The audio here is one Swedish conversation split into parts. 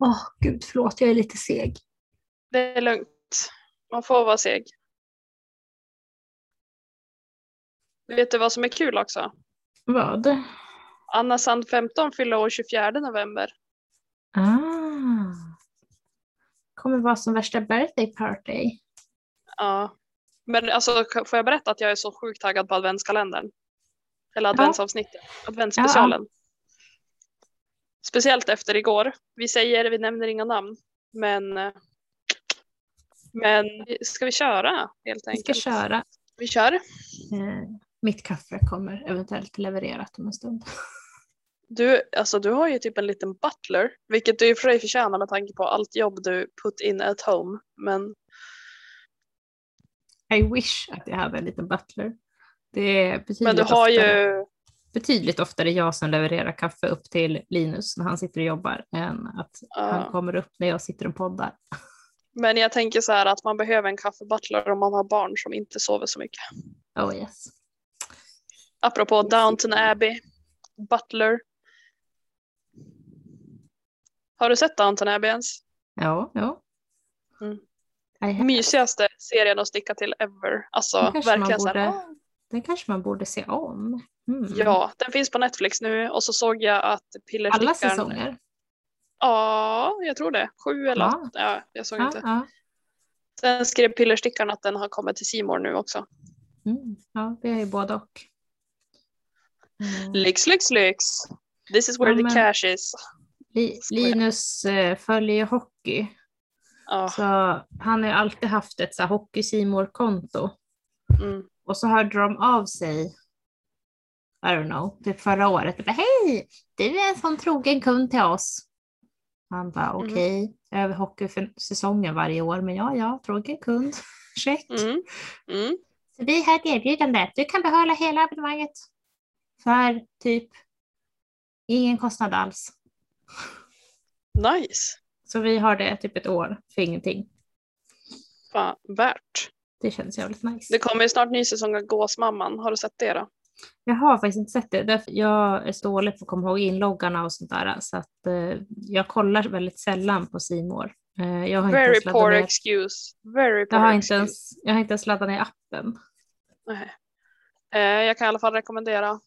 Åh gud, förlåt, jag är lite seg. Det är lugnt. Man får vara seg. Vet du vad som är kul också? Vad? Anna Sand 15 fyller år 24 november. Ah. Kommer vara som värsta birthday party. Ja. Men alltså får jag berätta att jag är så sjukt taggad på adventskalendern? Eller adventsavsnittet, adventsspecialen. Speciellt efter igår. Vi säger, vi nämner inga namn, men men ska vi köra helt enkelt? Vi ska köra. Vi kör. Eh, mitt kaffe kommer eventuellt levererat om en stund. Du, alltså, du har ju typ en liten butler, vilket du i och för sig förtjänar med tanke på allt jobb du put in at home. Men... I wish att jag hade en liten butler. Det är men du har ju... betydligt oftare jag som levererar kaffe upp till Linus när han sitter och jobbar än att Ja. han kommer upp när jag sitter och poddar. Men jag tänker så här att man behöver en kaffebutler om man har barn som inte sover så mycket. Oh yes. Apropå Downton Abbey, Butler. Har du sett Downton Abbey ens? Ja, ja. Mm. Mysigaste serien att sticka till ever. Alltså verkligen så här. borde- Den kanske man borde se om. Mm. Ja, den finns på Netflix nu och så såg jag att Pillerstickaren. Alla säsonger? Ja, jag tror det. Sju eller Ja. åtta. Ja, jag såg Ja, inte. ja. Sen skrev Pillerstickaren att den har kommit till Simor nu också. Mm. ja, vi har ju både och. Mm. Lyx, lyx, lyx. This is where Ja, the cash is. Li-. Linus eh, följer hockey, Ja. så han har alltid haft ett så här hockey konto Mm. och så hörde de av sig, I don't know, typ förra året. Bara, Hej, du är en sån trogen kund till oss. Han bara Mm. okej, över hockeysäsongen varje år, men ja, ja, trogen kund, check. Mm. Mm. Så vi har ett erbjudande, du kan behålla hela abonnemanget för typ ingen kostnad alls. Nice. Så vi har det typ ett år för ingenting. Fan, värt. Det känns jävligt nice. Det kommer ju snart ny säsong av Gåsmamman. Har du sett det då? Jag har faktiskt inte sett det. Jag är så dålig på att komma ihåg inloggarna och sånt där. Så att eh, jag kollar väldigt sällan på Simor. Eh, jag har inte Very laddat poor ner, excuse. Very poor jag har inte excuse. ens, jag har inte ens laddat ner appen. Nej. Eh, jag kan i alla fall rekommendera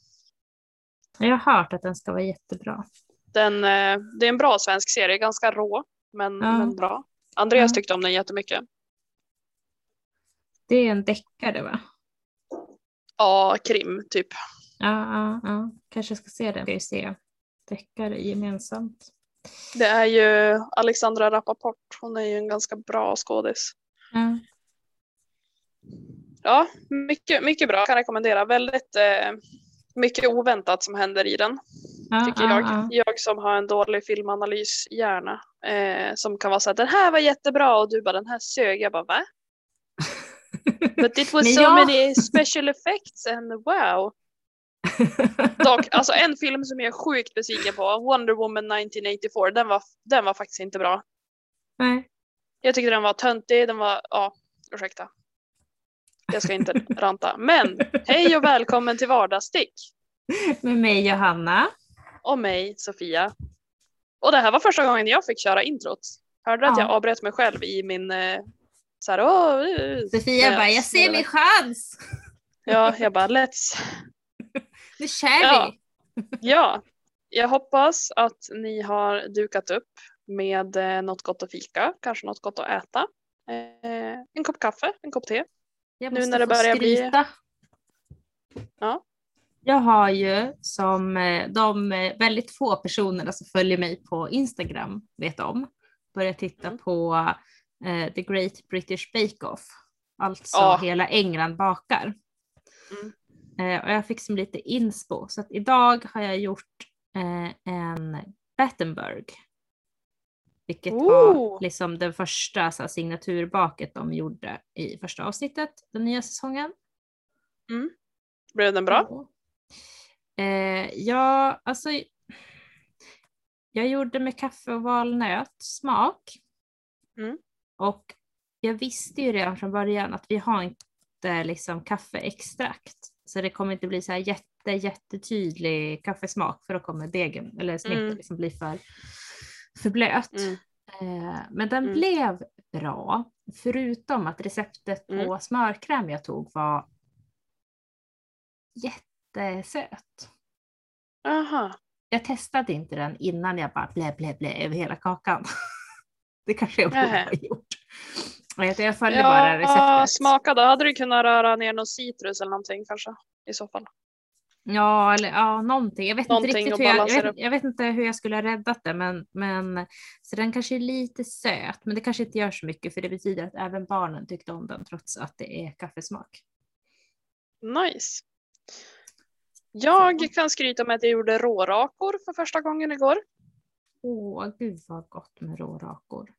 Jag har hört att den ska vara jättebra. den. Eh, det är en bra svensk serie, ganska rå men, Ja. men bra. Andreas Ja. tyckte om den jättemycket. Det är en deckare va? Ja, krim typ. Ja, ja, ja. kanske ska se den. Ska ju se deckare gemensamt. Det är ju Alexandra Rappaport. Hon är ju en ganska bra skådis. Ja. Ja, mycket, mycket bra. Kan rekommendera. Väldigt eh, mycket oväntat som händer i den. Ja, tycker ja, jag. ja. Jag som har en dålig filmanalyshjärna. Eh, som kan vara så här, den här var jättebra och du bara, den här sög. Jag bara, va? But it was Men so jag- many special effects and wow. Dock, alltså en film som jag är sjukt besviken på, Wonder Woman 1984, den var, den var faktiskt inte bra. Nej. Jag tyckte den var töntig, den var, ja, ursäkta. Jag ska inte ranta. Men hej och välkommen till Vardagsstick. Med mig Johanna. Och mig, Sofia. Och det här var första gången jag fick köra introt. Hörde du att Ja. jag avbröt mig själv i min eh, så här, åh, Sofia Nej, bara, jag ser min chans. Ja, jag bara let's. Nu kör Ja. vi. Ja, jag hoppas att ni har dukat upp med eh, något gott att fika, kanske något gott att äta. Eh, en kopp kaffe, en kopp te. Jag Nu måste när det börjar bli-. Ja. Jag har ju som eh, de väldigt få personerna som följer mig på Instagram vet om börjat titta Mm. på eh, The Great British Bake Off. Alltså Ja. hela England bakar. Mm. Eh, och jag fick som lite inspo så att idag har jag gjort eh, en Battenberg. Vilket var Ooh. liksom den första så här, signaturbaket de gjorde i första avsnittet den nya säsongen. Blev den bra? Eh, ja, alltså. Jag gjorde med kaffe och valnöt smak. Mm. Och jag visste ju redan från början att vi har inte liksom kaffeextrakt. Så det kommer inte bli så här jätte, jättetydlig kaffesmak för då kommer degen eller snittet Mm. liksom bli för, för blöt. Mm. Eh, men den Mm. blev bra, förutom att receptet på Mm. smörkräm jag tog var jättesöt. Aha. Jag testade inte den innan jag bara blä blä blä över hela kakan. Det kanske jag borde ha gjort. Jag jag följde bara Ja, receptet. smaka då. Hade du kunnat röra ner någon citrus eller någonting kanske i så fall? Ja, eller ja, någonting. Jag vet, inte Någonting riktigt att hur jag, jag, vet, jag vet inte hur jag skulle ha räddat det, men, men så den kanske är lite söt, men det kanske inte gör så mycket för det betyder att även barnen tyckte om den trots att det är kaffesmak. Nice. Jag kan skryta med att jag gjorde rårakor för första gången igår. Åh, gud vad gott med rårakor.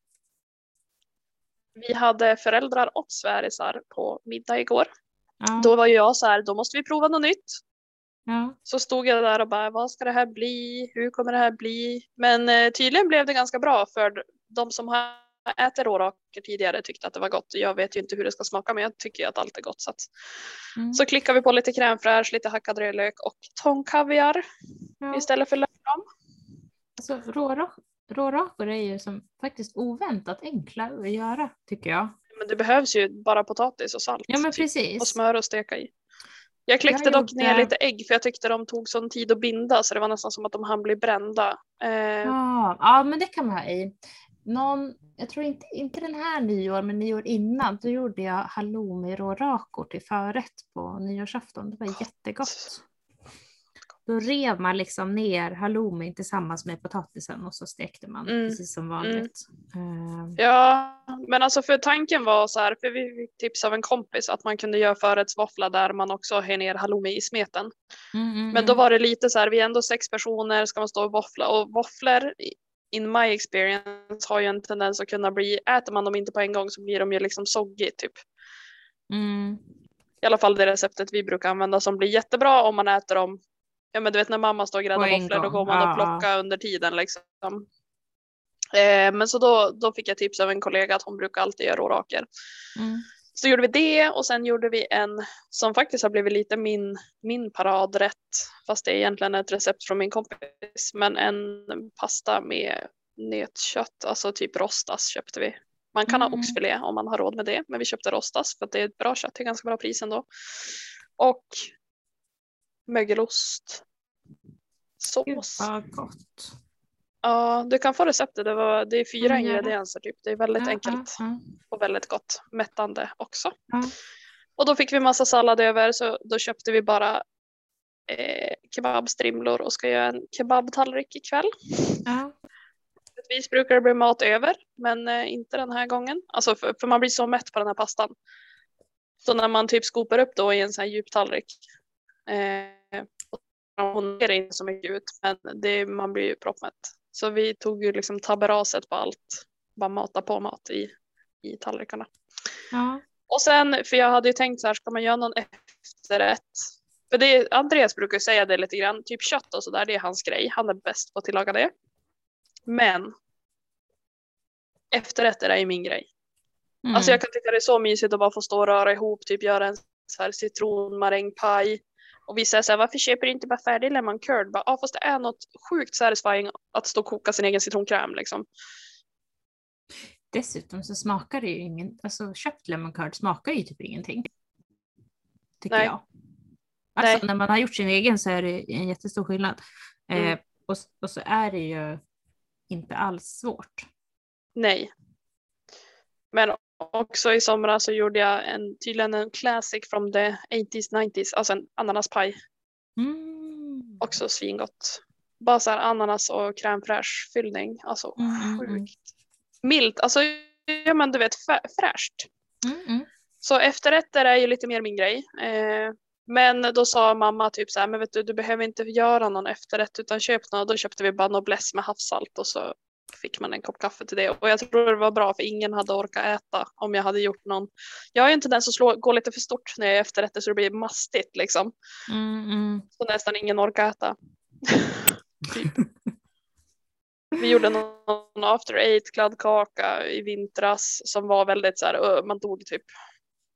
Vi hade föräldrar och svärisar på middag igår. Ja, Då var ju jag så här, då måste vi prova något nytt. ja. Så stod jag där och bara, vad ska det här bli? Hur kommer det här bli? Men eh, tydligen blev det ganska bra för de som har ätit rårakor tidigare tyckte att det var gott. Jag vet ju inte hur det ska smaka men jag tycker ju att allt är gott. Så, att, Mm. så klickar vi på lite crème fraîche, lite hackad rödlök och tångkaviar ja. istället för löjrom. Alltså, råra- rårakor är ju som faktiskt oväntat enkla att göra tycker jag. Men det behövs ju bara potatis och salt. Ja men typ, precis. och smör och steka i. Jag kläckte Jag dock gjorde- ner lite ägg för jag tyckte de tog sån tid att binda så det var nästan som att de hann bli brända. Eh, Ja, ja, men det kan man ha i. Någon, jag tror inte, inte den här nyår, men nyår innan, då gjorde jag halloumi rårakor till förrätt på nyårsafton. Det var jättegott. Då rev man liksom ner halloumin tillsammans med potatisen och så stekte man Mm, precis som vanligt. Eh, Ja, men alltså för tanken var så här, för vi fick tips av en kompis att man kunde göra förrättsvåffla där man också har ner halloumi i smeten. mm, mm, Men då mm. var det lite så här, vi är ändå sex personer, ska man stå och våffla? Och våfflor, in my experience, har ju en tendens att kunna bli, äter man dem inte på en gång så blir de ju liksom soggy typ. Mm. I alla fall det receptet vi brukar använda som blir jättebra om man äter dem. Ja men du vet när mamma står och gräddar våfflor då går man och plockar under tiden liksom. Eh, men så då, då fick jag tips av en kollega att hon brukar alltid göra rårakor. Mm. Så gjorde vi det och sen gjorde vi en som faktiskt har blivit lite min, min paradrätt. Fast det är egentligen ett recept från min kompis. Men en pasta med nötkött, alltså typ rostas köpte vi. Man kan Mm. ha oxfilé om man har råd med det. Men vi köpte rostas för att det är ett bra kött till ganska bra pris ändå. Och mögelost. Gud Sås. vad gott. Ja, du kan få receptet. Det, var, det är fyra Mm, ingredienser typ. Det är väldigt Ja, enkelt ja, ja. och väldigt gott. Mättande också. Och då fick vi massa sallad över så då köpte vi bara eh, kebabstrimlor och ska göra en kebabtallrik ikväll. Ja. Vis brukar det bli mat över men eh, inte den här gången. Alltså för, för man blir så mätt på den här pastan. Så när man typ skopar upp då i en sån här djup tallrik. Eh, hon ser inte så mycket ut men det, man blir ju proppmätt. Så vi tog ju liksom taberaset på allt. Bara mata på mat i, i tallrikarna. Ja. Och sen, för jag hade ju tänkt så här, ska man göra någon efterrätt? För det, Andreas brukar säga det lite grann, typ kött och sådär, det är hans grej. Han är bäst på att tillaga det. Men efterrätter är ju min grej. Mm. Alltså jag kan tycka det är så mysigt att bara få stå och röra ihop, typ göra en så här citronmarängpaj. Och vissa säger så här, varför köper du inte bara färdig lemon curd? Bara, ah, fast det är något sjukt satisfying att stå och koka sin egen citronkräm liksom. Dessutom så smakar det ju ingen, alltså köpt lemon curd smakar ju typ ingenting. Tycker Nej. jag. Alltså Nej. när man har gjort sin egen så är det en jättestor skillnad. Mm. Eh, och, och så är det ju inte alls svårt. Nej. Men också i somras så gjorde jag en, tydligen en classic from the 80s 90s, alltså en ananaspaj. Mm. Också svingott. Bara så här ananas och crème fraîche fyllning. Alltså Mm, mm, mm. sjukt. Milt, alltså ja men du vet fräscht. Mm, mm. Så efterrätter är ju lite mer min grej. Eh, men då sa mamma typ så här, men vet du, du behöver inte göra någon efterrätt utan köp någon. Och då köpte vi bara noblesse med havssalt och så fick man en kopp kaffe till det. Och jag tror det var bra för ingen hade orkat äta om jag hade gjort någon. Jag är inte den som slår, går lite för stort när jag är efterrätter så det blir mastigt liksom. Mm, mm. Så nästan ingen orkar äta. Vi gjorde någon after eight kladdkaka i vintras som var väldigt så här, man dog typ.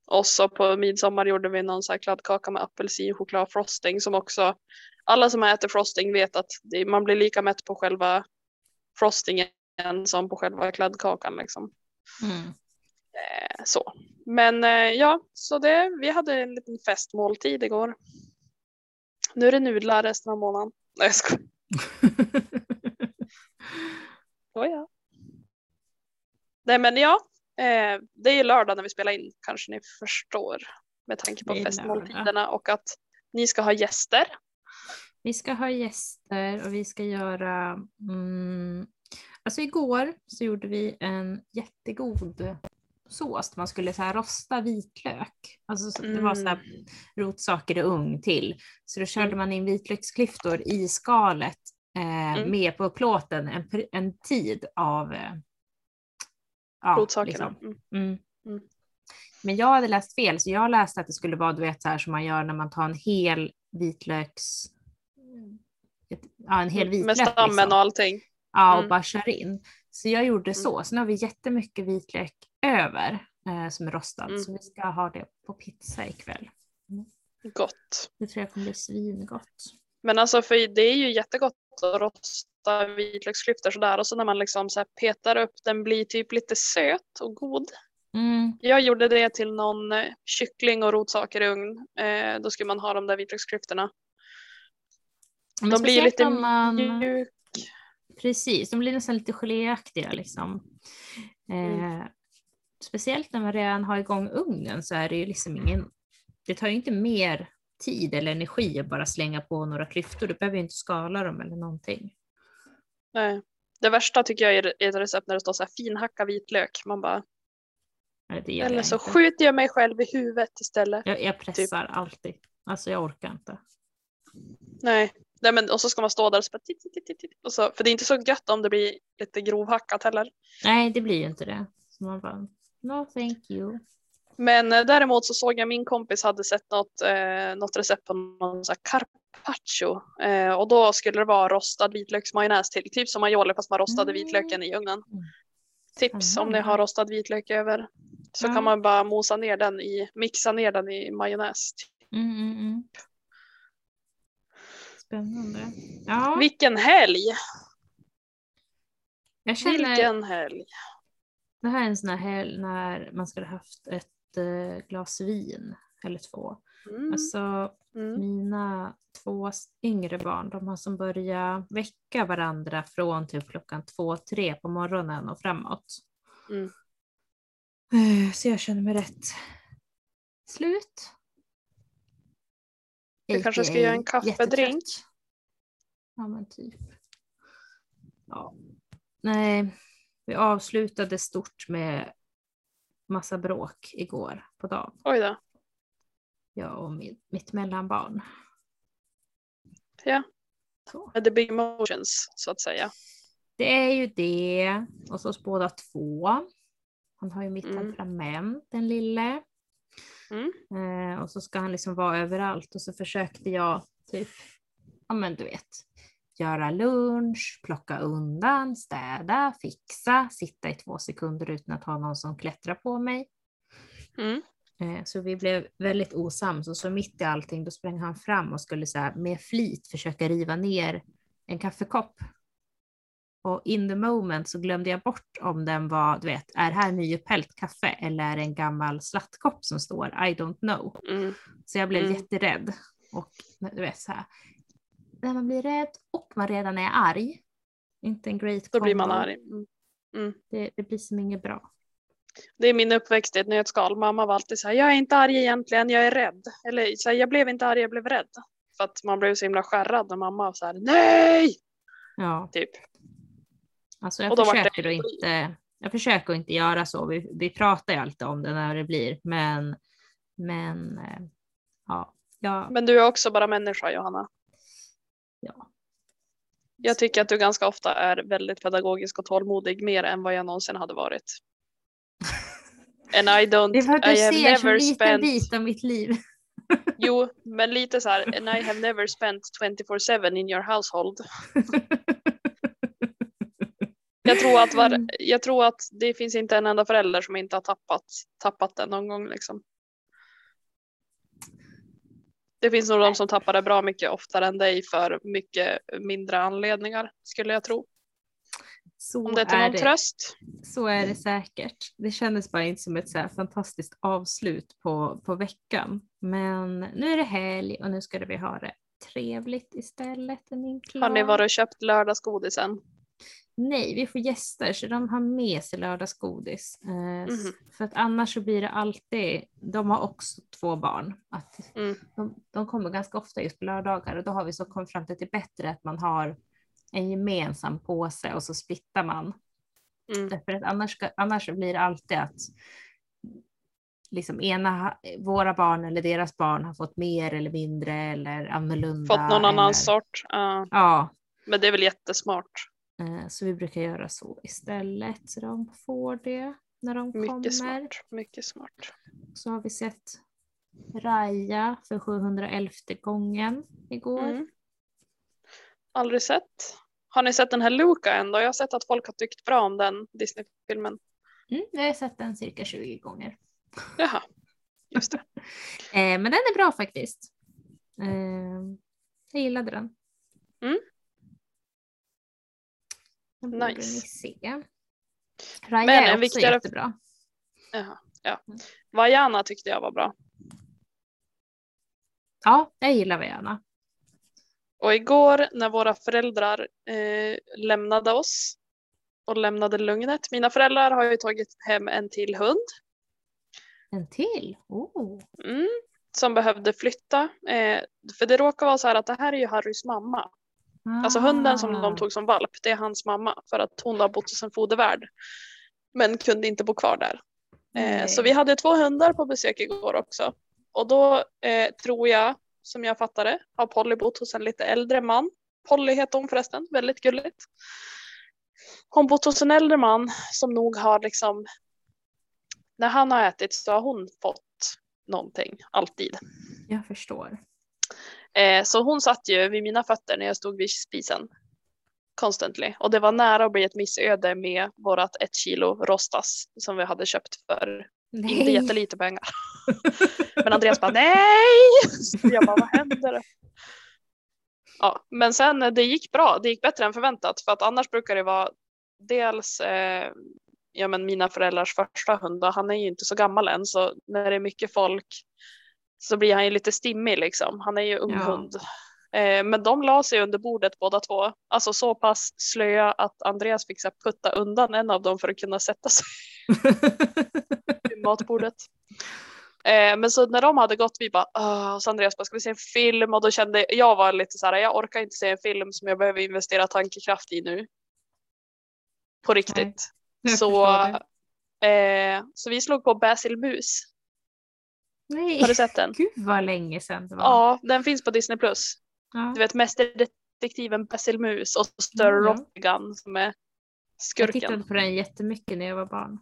Och så på midsommar gjorde vi någon så här kladdkaka med apelsinchoklad frosting som också alla som äter frosting vet att man blir lika mätt på själva frostingen som på själva kladdkakan liksom. Mm. Eh, så. Men eh, ja, så det, vi hade en liten festmåltid igår. Nu är det nudlar resten av månaden. Nej jag skojar. Oh, ja. Nej men ja, eh, det är ju lördag när vi spelar in kanske ni förstår. Med tanke på festmåltiderna och att ni ska ha gäster. Vi ska ha gäster och vi ska göra, mm, alltså igår så gjorde vi en jättegod sås. Man skulle så här rosta vitlök. Alltså så det var så här Mm. rotsaker i ugn till. Så då körde Mm. man in vitlöksklyftor i skalet eh, Mm. med på plåten en, en tid av eh, ja, Rotsakerna. liksom. Mm. Men jag hade läst fel, så jag läste att det skulle vara du vet, så här som man gör när man tar en hel vitlöks... ett- Ja, en hel vitlök. Med stammen liksom. och allting. Ja, och Mm. bara kör in. Så jag gjorde så. Så nu har vi jättemycket vitlök över eh, som är rostad. Mm. Så vi ska ha det på pizza ikväll. Gott. Det tror jag kommer bli svingott. Men alltså för det är ju jättegott att rosta vitlöksklyftor sådär och så när man liksom så petar upp den blir typ lite söt och god. Mm. Jag gjorde det till någon kyckling och rotsaker i ugn. Eh, då skulle man ha de där vitlöksklyftorna. Men De blir lite man, mjuka. Precis, de blir nästan lite geléaktiga liksom. Eh, Mm. Speciellt när man redan har igång ugnen så är det ju liksom ingen, det tar ju inte mer tid eller energi att bara slänga på några klyftor. Du behöver ju inte skala dem eller någonting. Nej. Det värsta tycker jag är ett recept när det står så här finhacka vitlök. Man bara, Nej, eller så inte. skjuter jag mig själv i huvudet istället. Jag, jag Typ. pressar alltid. Alltså jag orkar inte. Nej. Nej men, och så ska man stå där och så bara, titt, titt, titt. Och så, för det är inte så gött om det blir lite grovhackat heller. Nej, det blir ju inte det. Så man bara, no thank you. Men eh, däremot så såg jag min kompis hade sett något, eh, något recept på någon så carpaccio. Eh, och då skulle det vara rostad vitlöksmajonnäs till. Typ som aioli fast man rostade Mm. vitlöken i ugnen. Mm. Tips om ni har rostad vitlök över. Så Ja. kan man bara mosa ner den i, mixa ner den i majonnäs. Mm, mm, mm. Spännande. Ja, Vilken helg! jag känner, Vilken helg! det här är en sån här helg när man skulle haft ett eh, glas vin eller två. Mm. Alltså Mm. mina två yngre barn, de har som börjat väcka varandra från typ klockan två, tre på morgonen och framåt. Mm. Eh, Så jag känner mig rätt slut. Du kanske ska göra en kaffedrink? Ja men typ. Ja. Nej, vi avslutade stort med massa bråk igår på dagen. Oj då. Jag och mitt, mitt mellanbarn. Ja. Så. The big emotions så att säga. Det är ju det. Och så oss båda två. Han har ju mitt Mm. temperament, den lille. Mm. Eh, och så ska han liksom vara överallt. Och så försökte jag typ, ja men du vet, göra lunch, plocka undan, städa, fixa, sitta i två sekunder utan att ha någon som klättrar på mig. Mm. Eh, Så vi blev väldigt osams och så mitt i allting då sprang han fram och skulle så här, med flit försöka riva ner en kaffekopp. Och in the moment så glömde jag bort om den var, du vet, är här nyupphällt kaffe eller är det en gammal slattkopp som står, I don't know. Mm. Så jag blev Mm. jätterädd. Och du vet så här, när man blir rädd och man redan är arg, inte en great Då blir man combo. arg. Mm. Mm. Det, det blir som inget bra. Det är min uppväxt i ett nötskal. Mamma var alltid så här, jag är inte arg egentligen, jag är rädd. Eller så här, jag blev inte arg, jag blev rädd. För att man blev så himla skärrad när mamma var så här, nej! Ja. Typ. Alltså jag försöker att inte, jag försöker inte göra så. Vi, vi pratar ju alltid om det när det blir, men, men eh, ja, ja, Men du är också bara människa Johanna. ja. Jag tycker att du ganska ofta är väldigt pedagogisk och tålmodig mer än vad jag någonsin hade varit. And I don't, Det är för att du I ser som en liten spent, bit av mitt liv. jo, men lite så här, and I have never spent 24-7 in your household. Jag tror, att var, jag tror att det finns inte en enda förälder som inte har tappat, tappat den någon gång. Liksom. Det finns nog de som tappar det bra mycket oftare än dig för mycket mindre anledningar skulle jag tro. Så Om det är till någon tröst. Så är det säkert. Det kändes bara inte som ett så fantastiskt avslut på, på veckan. Men nu är det helg och nu ska vi ha det trevligt istället. Är min plan. Har ni varit och köpt lördagsgodisen? Nej, vi får gäster så de har med sig lördagsgodis. Eh, mm. För att annars så blir det alltid, de har också två barn, att mm. de, de, kommer ganska ofta just på lördagar och då har vi så kommit fram till att det är bättre att man har en gemensam påse och så splittar man. Mm. Därför att annars, annars blir det alltid att liksom ena, våra barn eller deras barn har fått mer eller mindre eller annorlunda. Fått någon annan eller... sort. Uh. Ja. Men det är väl jättesmart. Uh, så vi brukar göra så istället så de får det när de mycket kommer. Smart. Mycket smart. Så har vi sett Raja för 711 gången igår. Mm. Aldrig sett. Har ni sett den här Luca ändå? Jag har sett att folk har tyckt bra om den Disney-filmen. Mm, jag har sett den cirka 20 gånger. Jaha, just det. eh, men den är bra faktiskt. Eh, jag gillade den. Mm. Den borde nice. ni se. Raja men är också viktigare... jättebra. Jaha, ja. Mm. Vajana tyckte jag var bra. Ja, jag gillar Vajana. Och igår när våra föräldrar eh, lämnade oss och lämnade lugnet. Mina föräldrar har ju tagit hem en till hund. En till? Oh. Mm, som behövde flytta. Eh, för det råkar vara så här att det här är ju Harrys mamma. Ah. Alltså hunden som de ah. tog som valp, det är hans mamma för att hon har bott hos en fodervärd. Men kunde inte bo kvar där. Eh, så vi hade två hundar på besök igår också. Och då eh, tror jag som jag fattade har Polly bott hos en lite äldre man. Polly heter hon förresten, väldigt gulligt. Hon bott hos en äldre man som nog har liksom när han har ätit så har hon fått någonting alltid. Jag förstår. Eh, så hon satt ju vid mina fötter när jag stod vid spisen constantly och det var nära att bli ett missöde med vårat ett kilo rostas som vi hade köpt för Nej. inte jättelite pengar. men Andreas bara nej! jag bara vad händer? Ja, men sen det gick bra. Det gick bättre än förväntat för att annars brukar det vara dels eh, ja, men mina föräldrars första hund och han är ju inte så gammal än så när det är mycket folk så blir han ju lite stimmig liksom. Han är ju ung ja. hund. Eh, men de la sig under bordet båda två. Alltså så pass slöa att Andreas fick så putta undan en av dem för att kunna sätta sig vid matbordet. Eh, men så när de hade gått vi bara, och så Andreas bara, ska vi se en film? Och då kände jag var lite så här, jag orkar inte se en film som jag behöver investera tankekraft i nu. På riktigt. Så, eh, så vi slog på Basil Mus. Nej. Har du sett den? Gud vad länge sedan det var. Ja, den finns på Disney+. Plus. Ja. Du vet mästerdetektiven Basil Mus och Sir mm. Rottigan som är skurken. Jag tittade på den jättemycket när jag var barn.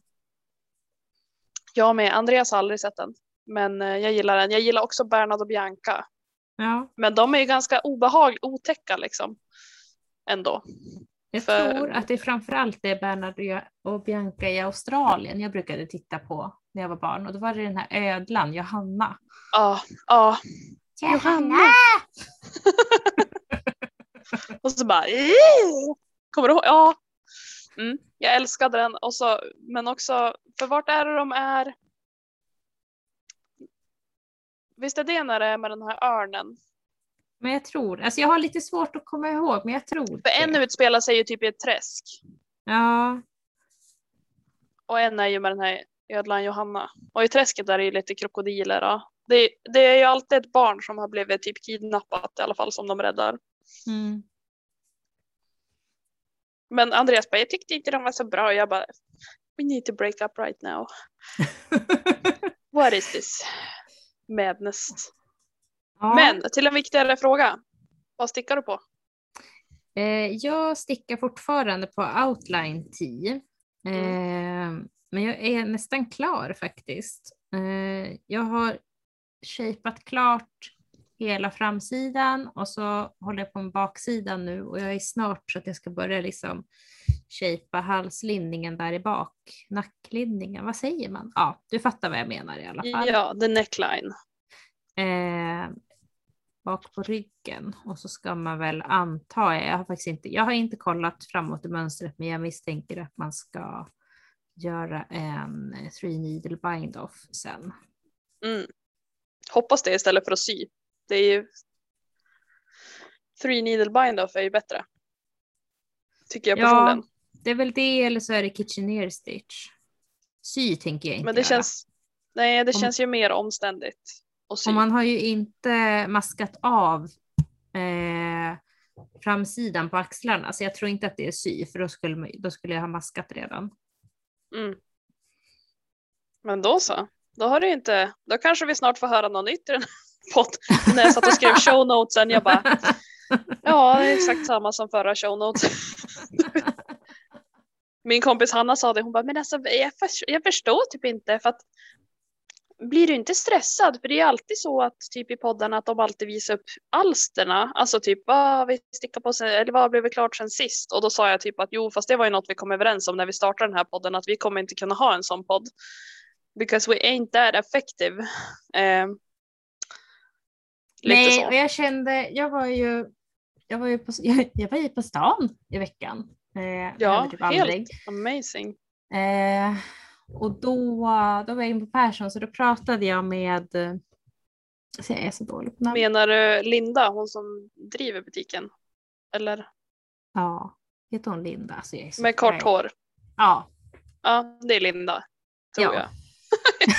Jag med. Andreas har aldrig sett den. Men eh, jag gillar den. Jag gillar också Bernard och Bianca. Ja. Men de är ju ganska obehagliga, otäcka liksom. Ändå. Jag För... tror att det framförallt är Bernard och Bianca i Australien jag brukade titta på när jag var barn och då var det den här ödlan Johanna. Ja, ja. Johanna! och så bara Kommer du ihåg? Ja. Mm, jag älskade den och så, men också för vart är det de är? Visst är det när det är med den här örnen? Men jag tror, alltså jag har lite svårt att komma ihåg, men jag tror För en utspelar sig ju typ i ett träsk. Ja. Och en är ju med den här ödlan Johanna. Och i träsket är det ju lite krokodiler. Ja. Det, det, är ju alltid ett barn som har blivit typ kidnappat i alla fall som de räddar. Mm. Men Andreas bara, jag tyckte inte de var så bra. Jag bara, we need to break up right now. What is this madness? Ja. Men till en viktigare fråga. Vad stickar du på? Eh, jag stickar fortfarande på outline 10. Mm. Eh, men jag är nästan klar faktiskt. Eh, jag har shapat klart hela framsidan och så håller jag på med baksidan nu och jag är snart så att jag ska börja liksom shapea halslinningen där i bak, nacklinningen, vad säger man? Ja, du fattar vad jag menar i alla fall. Ja, the neckline. Eh, bak på ryggen och så ska man väl anta, jag har faktiskt inte, jag har inte kollat framåt i mönstret men jag misstänker att man ska göra en three needle bind off sen. Mm. Hoppas det istället för att sy. Det är ju three needle bind off är ju bättre. Tycker jag personligen. Ja, det är väl det eller så är det kitchener stitch. Sy tänker jag inte Men det göra. känns, nej det Om- känns ju mer omständigt. Och man har ju inte maskat av eh, framsidan på axlarna så jag tror inte att det är sy för då skulle, då skulle jag ha maskat redan. Mm. Men då så. Då har du inte, då kanske vi snart får höra något nytt i den här podden. När jag satt och skrev show notesen, jag bara, ja det är exakt samma som förra show notes. Min kompis Hanna sa det, hon bara, men alltså jag, förs- jag förstår typ inte för att blir du inte stressad? För det är alltid så att typ i podden att de alltid visar upp alsterna. Alltså typ vad har vi stickat på sen, eller vad blev vi klart sen sist? Och då sa jag typ att jo, fast det var ju något vi kom överens om när vi startade den här podden att vi kommer inte kunna ha en sån podd. Because we ain't that effective. Eh, Nej, så. och jag kände, jag var ju, jag var ju på, jag, jag var ju på stan i veckan. Eh, Ja, typ helt amazing. Eh, och då, då var jag in på Persson så då pratade jag med, så jag är så dålig på namn. Menar du Linda, hon som driver butiken? Eller Ja, heter hon Linda? Alltså jag är så, med kort hår? Ja. Ja, det är Linda. Tror Ja. jag.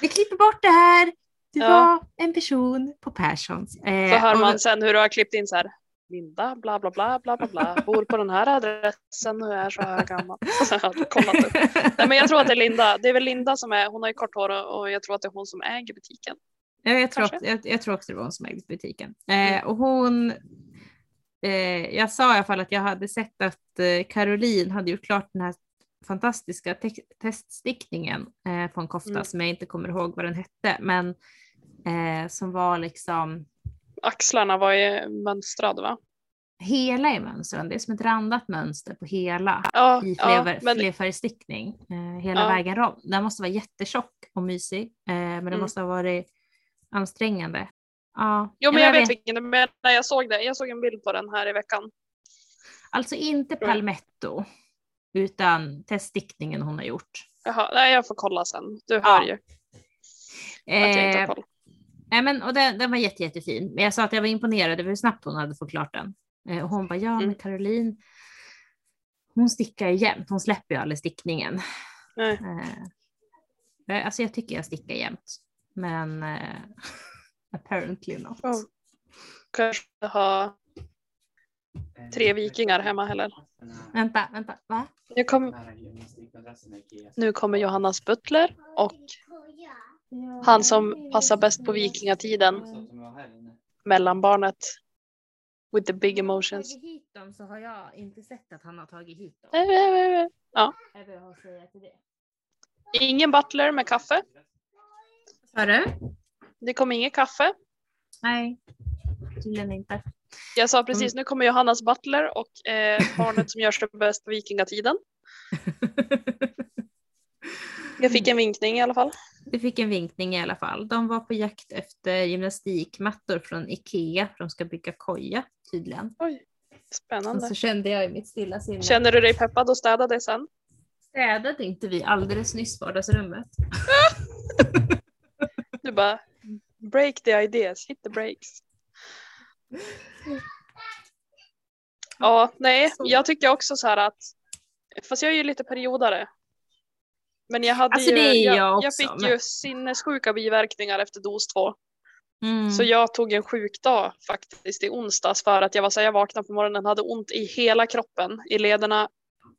Vi klipper bort det här. Det Ja. var en person på Perssons. Eh, Så hör och- man sen hur du har klippt in så här. Linda, bla bla bla bla bla bla, bor på den här adressen och är så här gammal. Så jag hade kollat upp. Nej, men jag tror att det är Linda. Det är väl Linda som är, hon har ju kort hår och jag tror att det är hon som äger butiken. Ja, jag, tror, jag, jag tror också det var hon som ägde butiken. Mm. Eh, och hon, eh, jag sa i alla fall att jag hade sett att eh, Caroline hade gjort klart den här fantastiska te- teststickningen eh, på en kofta Mm. som jag inte kommer ihåg vad den hette, men eh, som var liksom Axlarna var ju mönstrade va? hela i mönstren. Det är som ett randat mönster på hela Ja, i ja flerfär, men flerfärgstickning eh, hela Ja. vägen rom. Den måste vara jättetjock och mysig, eh, men den Mm. måste ha varit ansträngande. Ja, Jo men jag men vet vilken du menar, jag såg det. Jag såg en bild på den här i veckan. Alltså inte jag. palmetto, utan teststickningen hon har gjort. Jaha, nej jag får kolla sen. Du hör Ja. ju att jag inte har Eh, koll. Nej, men, och den, den var jätte, jättefin, men jag sa att jag var imponerad över hur snabbt hon hade fått klart den. Eh, och hon bara, ja men Mm. Caroline, hon stickar ju jämt, hon släpper ju aldrig stickningen. Nej. Eh, alltså jag tycker jag stickar jämt, men eh, apparently not. Ja. Kanske ha tre vikingar hemma heller. Vänta, vänta, va? Nu, kom, nu kommer Johannas butler och han som passar bäst på vikingatiden, mellanbarnet. With the big emotions. Tagit hit dem så har jag inte sett att han har tagit hit dem. Ja. Ingen butler med kaffe. Sa du? Det kom inget kaffe. Nej, tydligen inte. Jag sa precis, nu kommer Johannas butler och eh, barnet som gör sig bäst på vikingatiden. Jag fick en vinkning i alla fall. Du fick en vinkning i alla fall. De var på jakt efter gymnastikmattor från Ikea för de ska bygga koja tydligen. Oj, Och spännande. så kände jag i mitt stilla sinne. Känner du dig peppad och städa det sen? Städade inte vi alldeles nyss vardagsrummet? Du bara, break the ideas, hit the breaks. Ja, nej, jag tycker också så här att, fast jag är ju lite periodare. Men jag hade Alltså, ju, jag jag, också, fick men- ju sinnessjuka biverkningar efter dos två. Mm. Så jag tog en sjukdag faktiskt i onsdags för att jag var så här, jag vaknade på morgonen hade ont i hela kroppen, i lederna.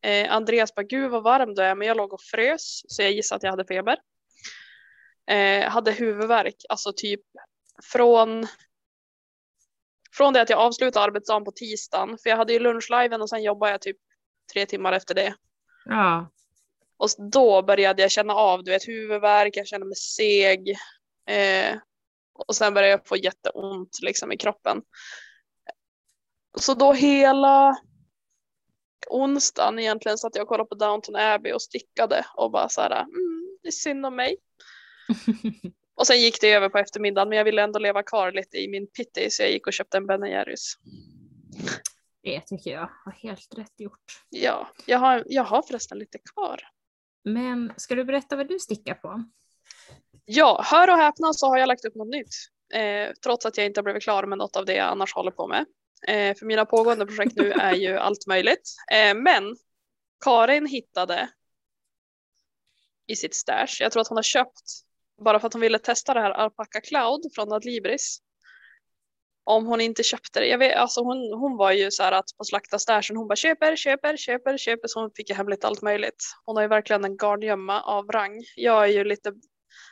Eh, Andreas bara, gud vad varm du är, men jag låg och frös så jag gissade att jag hade feber. Eh, hade huvudvärk, alltså typ från från det att jag avslutade arbetsdagen på tisdagen, för jag hade ju lunchliven och sen jobbade jag typ tre timmar efter det. Ja. Och då började jag känna av, du vet, huvudvärk, jag kände mig seg. Eh, och sen började jag få jätteont liksom i kroppen. Så då hela onsdagen egentligen satt jag och kollade på Downton Abbey och stickade och bara så här, mm, det är synd om mig. Och sen gick det över på eftermiddagen men jag ville ändå leva kvar lite i min pitti så jag gick och köpte en Ben Jerrys. Det tycker jag var helt rätt gjort. Ja, jag har, jag har förresten lite kvar. Men ska du berätta vad du stickar på? Ja, hör och häpna så har jag lagt upp något nytt. Eh, trots att jag inte har blivit klar med något av det jag annars håller på med. Eh, för mina pågående projekt nu är ju allt möjligt. Eh, men Karin hittade i sitt stash, jag tror att hon har köpt bara för att hon ville testa det här Alpaca Cloud från Adlibris. Om hon inte köpte det. Jag vet, alltså hon, hon var ju så här att på slakta stashen hon bara köper, köper, köper, köper så hon fick ju hem lite allt möjligt. Hon har ju verkligen en garngömma av rang. Jag är ju lite,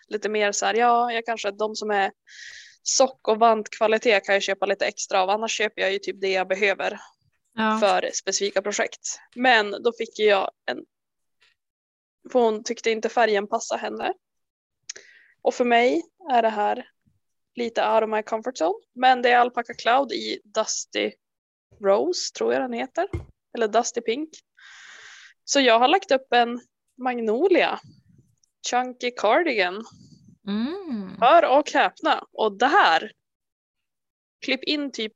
lite mer så här, ja, jag kanske de som är sock och vantkvalitet kan jag köpa lite extra av. Annars köper jag ju typ det jag behöver Ja. för specifika projekt. Men då fick jag en, för hon tyckte inte färgen passade henne. Och för mig är det här lite out of my comfort zone. Men det är Alpaca Cloud i Dusty Rose, tror jag den heter. Eller Dusty Pink. Så jag har lagt upp en Magnolia Chunky Cardigan. Mm. Hör och häpna. Och det här. Klipp in typ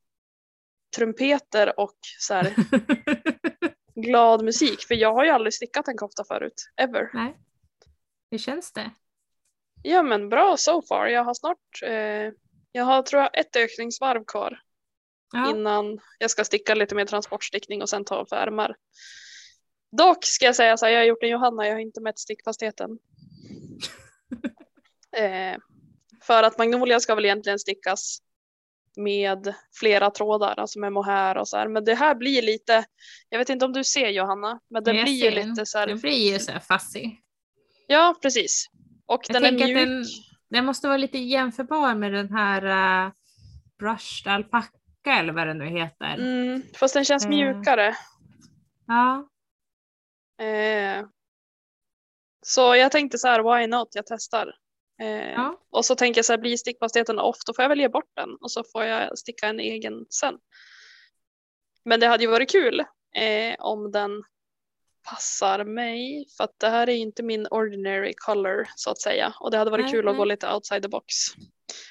trumpeter och så här glad musik. För jag har ju aldrig stickat en kofta förut. Ever. Nej. Hur känns det? Ja men bra so far. Jag har snart, eh, jag har tror jag ett ökningsvarv kvar Ja. innan jag ska sticka lite mer transportstickning och sen ta av för ärmar. Dock ska jag säga så här, jag har gjort en Johanna, jag har inte mätt stickfastheten. eh, för att Magnolia ska väl egentligen stickas med flera trådar, alltså med mohair och så här. Men det här blir lite, jag vet inte om du ser Johanna, men det blir ju lite så här. Det blir ju så här fassig. Ja, precis. Och Jag den är mjuk. att den, den måste vara lite jämförbar med den här uh, brushed alpacka eller vad den nu heter. Mm, fast den känns Eh. mjukare. Ja. Eh, så jag tänkte så här, why not? Jag testar. Eh, Ja. Och så tänker jag så här, blir stickfastheten off då får jag väl ge bort den och så får jag sticka en egen sen. Men det hade ju varit kul eh, om den passar mig för att det här är inte min ordinary color så att säga och det hade varit Nej, kul att gå lite outside the box.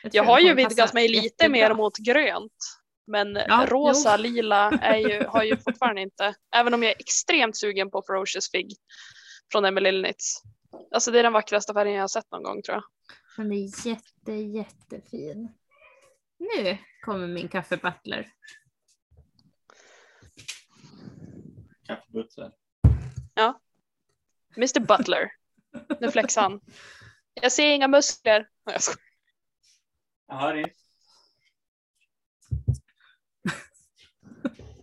Jag, Jag har ju vidgat mig lite jättebra. mer mot grönt. Men Ja, rosa, jo. lila är ju, har ju fortfarande inte, även om jag är extremt sugen på Ferocious Fig från Emily Knits. Alltså det är den vackraste färgen jag har sett någon gång tror jag. Den är jätte, jättefin. Nu kommer min kaffebutler. Kaffebutler. Mr Butler. Nu flexar han. Jag ser inga muskler. Jag. Jag hör inte.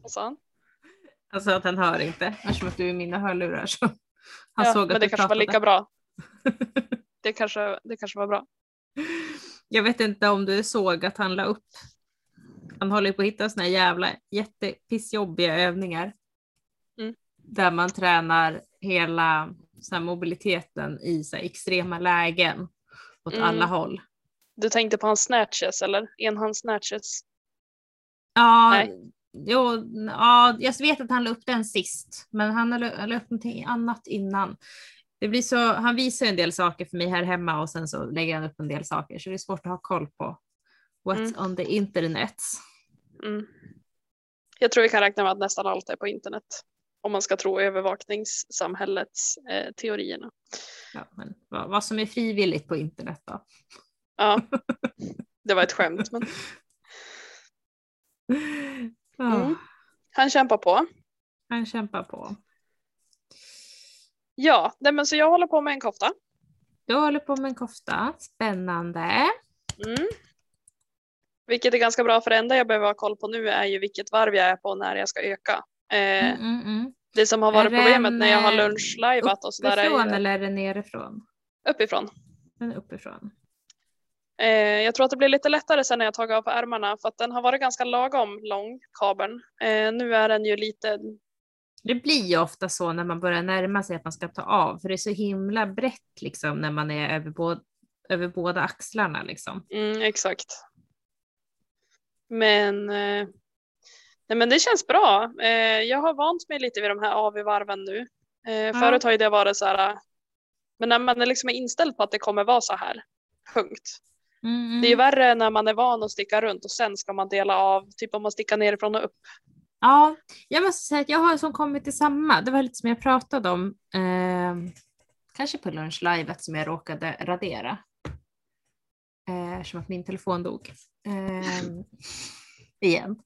Vad sa han? Alltså att han hör inte eftersom att du är i mina hörlurar. Så han Ja, såg att men det kanske var pratade. lika bra. Det kanske, det kanske var bra. Jag vet inte om du såg att han la upp. Han håller på att hitta såna här jävla jättepissjobbiga övningar. Där man tränar hela så här, mobiliteten i så här, extrema lägen åt Mm. alla håll. Du tänkte på hans snatches eller? Enhands snatches. Ja, Nej. jo, ja, jag vet att han la upp den sist, men han la upp någonting annat innan. Det blir så, han visar en del saker för mig här hemma och sen så lägger han upp en del saker så det är svårt att ha koll på what's Mm. on the internet. Mm. Jag tror vi kan räkna med att nästan allt är på internet. Om man ska tro övervakningssamhällets eh, teorierna. Ja, men vad, vad som är frivilligt på internet då. Ja, det var ett skämt. Men Mm. han kämpar på. Han kämpar på. Ja, nej, men så jag håller på med en kofta. Du håller på med en kofta, spännande. Mm. Vilket är ganska bra för det enda jag behöver ha koll på nu är ju vilket varv jag är på när jag ska öka. Eh, Mm, mm, mm. Det som har varit Är problemet när jag har eh, lunchlajvat och sådär är Uppifrån ju eller är det nerifrån? uppifrån. Den är uppifrån. Eh, jag tror att det blir lite lättare sen när jag tagit av på ärmarna för att den har varit ganska lagom lång, kabeln. Eh, nu är den ju lite, Det blir ju ofta så när man börjar närma sig att man ska ta av, för det är så himla brett liksom när man är över, båda, över båda axlarna liksom. mm, exakt. Men, eh, nej, men det känns bra. Eh, jag har vant mig lite vid de här AV-varven nu. Eh, Förut har ju det varit så här, men när man är liksom inställd på att det kommer vara så här, punkt. Mm, Det är ju mm. värre när man är van att sticka runt och sen ska man dela av, typ om man stickar nerifrån och upp. Ja, jag måste säga att jag har som kommit till samma. Det var lite som jag pratade om, eh, kanske på lunchlivet som jag råkade radera. Eh, Eftersom att min telefon dog. Eh, igen.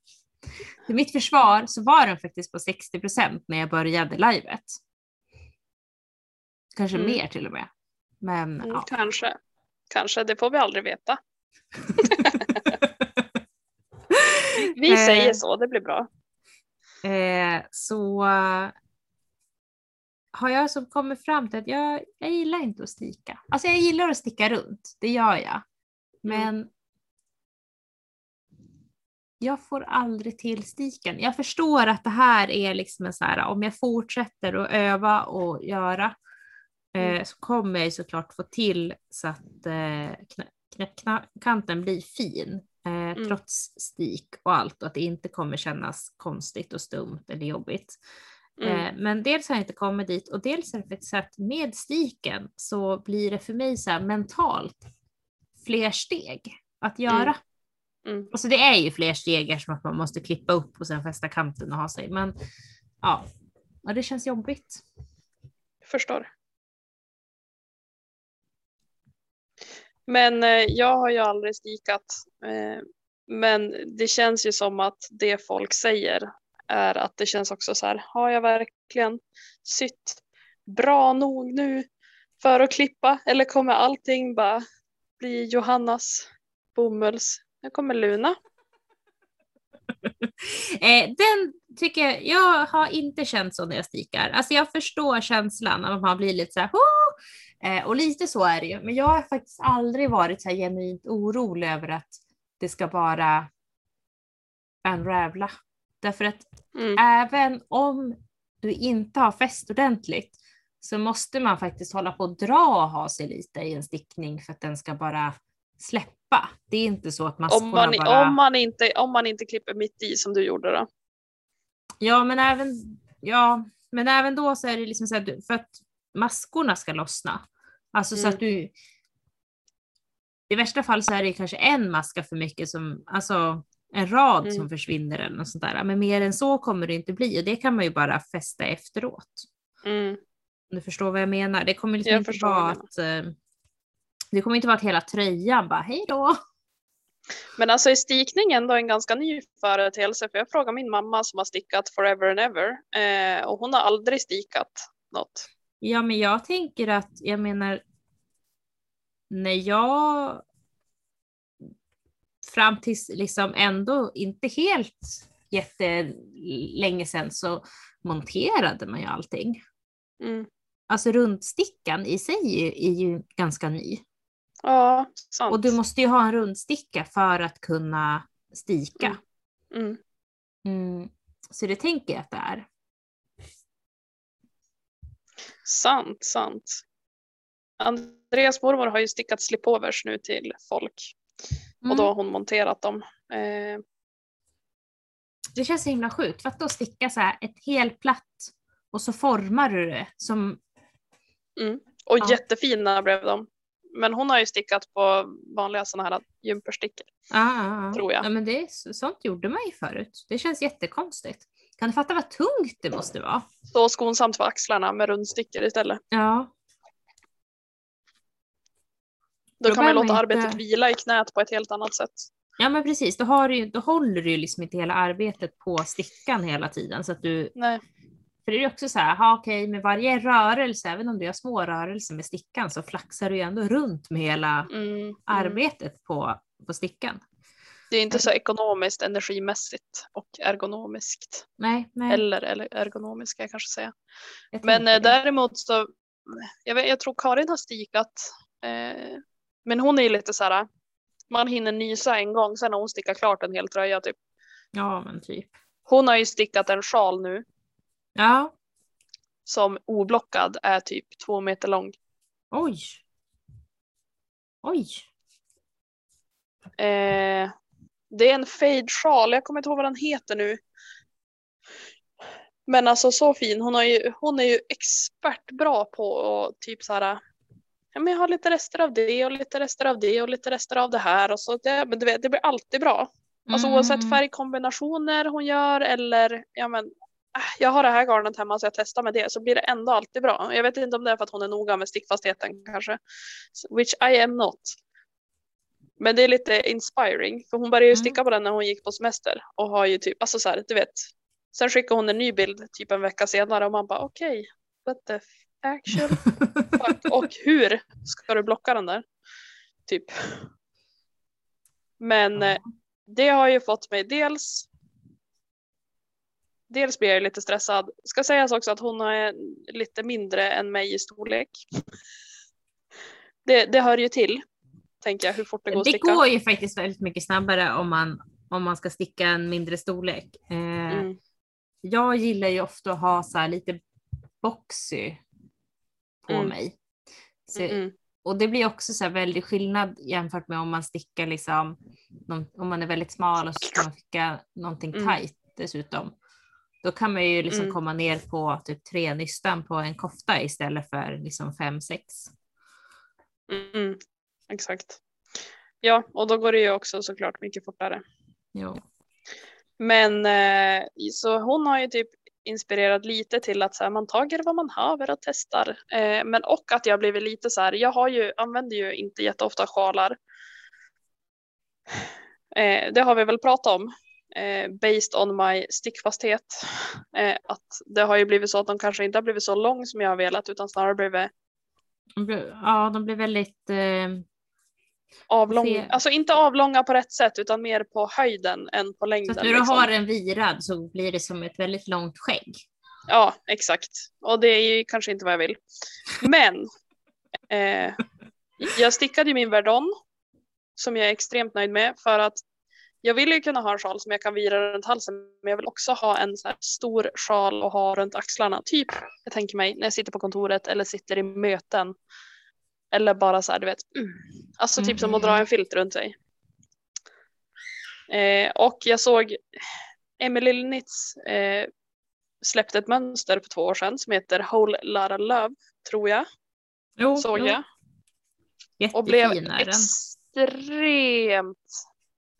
Till mitt försvar så var den faktiskt på 60 procent när jag började livet. Kanske Mm. mer till och med. Men Mm, ja. Kanske. Kanske, det får vi aldrig veta. Vi Eh. säger så, det blir bra. Eh, så eh, har jag som kommit fram till att jag, jag gillar inte att sticka. Alltså jag gillar att sticka runt, det gör jag. Men jag får aldrig till stiken. Jag förstår att det här är liksom en så här, om jag fortsätter att öva och göra eh, så kommer jag såklart få till så att eh, knäppkanten blir fin eh, trots stik och allt och att det inte kommer kännas konstigt och stumt eller jobbigt. Mm. Eh, men dels har jag inte kommit dit och dels är det faktiskt att med stiken så blir det för mig så här mentalt fler steg att göra. Mm. Alltså det är ju fler steg eftersom att man måste klippa upp och sen fästa kanten och ha sig. Men ja, ja det känns jobbigt. Förstår. Men eh, jag har ju aldrig stikat. Eh, men det känns ju som att det folk säger är att det känns också så här, har jag verkligen sytt bra nog nu för att klippa? Eller kommer allting bara bli Johannas bomulls? Nu kommer Luna. Eh, den tycker jag, jag har inte känt så när jag stikar. Alltså jag förstår känslan när man blir lite så här, eh, och lite så är det ju. Men jag har faktiskt aldrig varit så här genuint orolig över att det ska bara unravla. Därför att Mm. även om du inte har fäst ordentligt så måste man faktiskt hålla på och dra och ha sig lite i en stickning för att den ska bara släppa. Det är inte så att maskorna Om man, bara... om, man inte, om man inte klipper mitt i som du gjorde då. Ja, men även, ja, men även då så är det liksom så du, för att maskorna ska lossna. Alltså så Mm. att du... I värsta fall så är det kanske en maska för mycket som, alltså en rad Mm. som försvinner eller något sånt där. Men mer än så kommer det inte bli och det kan man ju bara fästa efteråt. Mm. Du förstår vad jag menar. Det kommer liksom Jag inte vara att... Eh, det kommer inte vara att hela tröjan bara hej då. Men alltså är stikning ändå en ganska ny företeelse? För jag frågar min mamma som har stickat forever and ever eh, och hon har aldrig stikat något. Ja, men jag tänker att, jag menar, när jag fram tills liksom ändå inte helt jättelänge sedan så monterade man ju allting. Mm. Alltså rundstickan i sig är ju, är ju ganska ny. Ja, sant. Och du måste ju ha en rundsticka för att kunna stika. Mm. Mm. Så det tänker jag att det är. Sant, sant. Andreas mormor har ju stickat slipovers nu till folk och Mm. då har hon monterat dem. Eh, Det känns så himla sjukt för att då sticka så här ett helt platt och så formar du det som och Ja. jättefina blev de. Men hon har ju stickat på vanliga sådana här jumperstickor. Ah, Tror jag. Ja, men det, sånt gjorde man ju förut. Det känns jättekonstigt. Kan du fatta vad tungt det måste vara? Så skonsamt för axlarna med rundstickor istället. Ja. Då, Då kan man låta man arbetet inte- vila i knät på ett helt annat sätt. Ja men precis, då, har du, då håller du ju liksom inte hela arbetet på stickan hela tiden. Så att du, Nej. För det är ju också så här, ha, okej med varje rörelse, även om du gör små rörelser med stickan så flaxar du ju ändå runt med hela Mm, mm. arbetet på, på stickan. Det är inte så ekonomiskt, energimässigt och ergonomiskt. Nej, nej. Eller, eller ergonomiskt ska jag kanske säga. jag Men eh, däremot så, jag, vet, jag tror Karin har stikat. Eh, men hon är ju lite så här, man hinner nysa en gång, sen har hon stickat klart en hel tröja typ. Ja men typ. Hon har ju stickat en sjal nu Ja, som oblockad är typ två meter lång. oj. Oj. Eh, det är en fade sjal, jag kommer inte ihåg vad den heter nu. Men alltså så fin, hon, har ju, hon är ju expertbra på att typ så här ja, men jag har lite rester av det och lite rester av det och lite rester av det här och så det, men du vet, det blir alltid bra. Alltså Mm. oavsett färgkombinationer hon gör eller ja men jag har det här garnet hemma så jag testar med det så blir det ändå alltid bra. Jag vet inte om det är för att hon är noga med stickfastheten kanske. Which I am not. Men det är lite inspiring för hon började ju Mm. sticka på den när hon gick på semester och har ju typ, alltså så här, du vet. Sen skickade hon en ny bild typ en vecka senare och man bara okej, what the fuck och hur ska du blocka den där? Typ. Men eh, det har ju fått mig dels Dels blir jag lite stressad. Ska sägas också att hon är lite mindre än mig i storlek. Det, det hör ju till, tänker jag, hur fort det går att Det sticka. går ju faktiskt väldigt mycket snabbare om man, om man ska sticka en mindre storlek. Eh, Mm. Jag gillar ju ofta att ha så här lite boxy på Mm. mig. Så, Mm. Och det blir också så här väldigt skillnad jämfört med om man stickar liksom, om man är väldigt smal och så ska man sticka någonting Mm. tight dessutom. Då kan man ju liksom Mm. komma ner på typ tre nystan på en kofta istället för liksom fem, sex. Mm. Exakt. Ja, och då går det ju också såklart mycket fortare. Jo. Men eh, så hon har ju typ inspirerat lite till att så här, man tager vad man haver och testar. Eh, men och att jag blivit lite så här, jag har ju, använder ju inte jätteofta sjalar. Eh, det har vi väl pratat om. Eh, based on my stickfasthet. Eh, att det har ju blivit så att de kanske inte har blivit så lång som jag har velat utan snarare blivit Ja, de blir väldigt eh, avlång. Se- Alltså inte avlånga på rätt sätt utan mer på höjden än på Så längden. att när du liksom. har en virad så blir det som ett väldigt långt skägg. Ja, exakt. Och det är ju kanske inte vad jag vill. Men eh, jag stickade ju min Verdon som jag är extremt nöjd med för att jag vill ju kunna ha en sjal som jag kan vira runt halsen men jag vill också ha en så stor sjal att ha runt axlarna. Typ, jag tänker mig, när jag sitter på kontoret eller sitter i möten. Eller bara så här, du vet. Mm. Alltså typ som att dra en filt runt sig. Eh, och jag såg Emily Linnitz eh, släppte ett mönster för två år sedan som heter Whole Lotta Love, tror jag. Jo, Såg jo. jag. Och blev Jättefin är den. extremt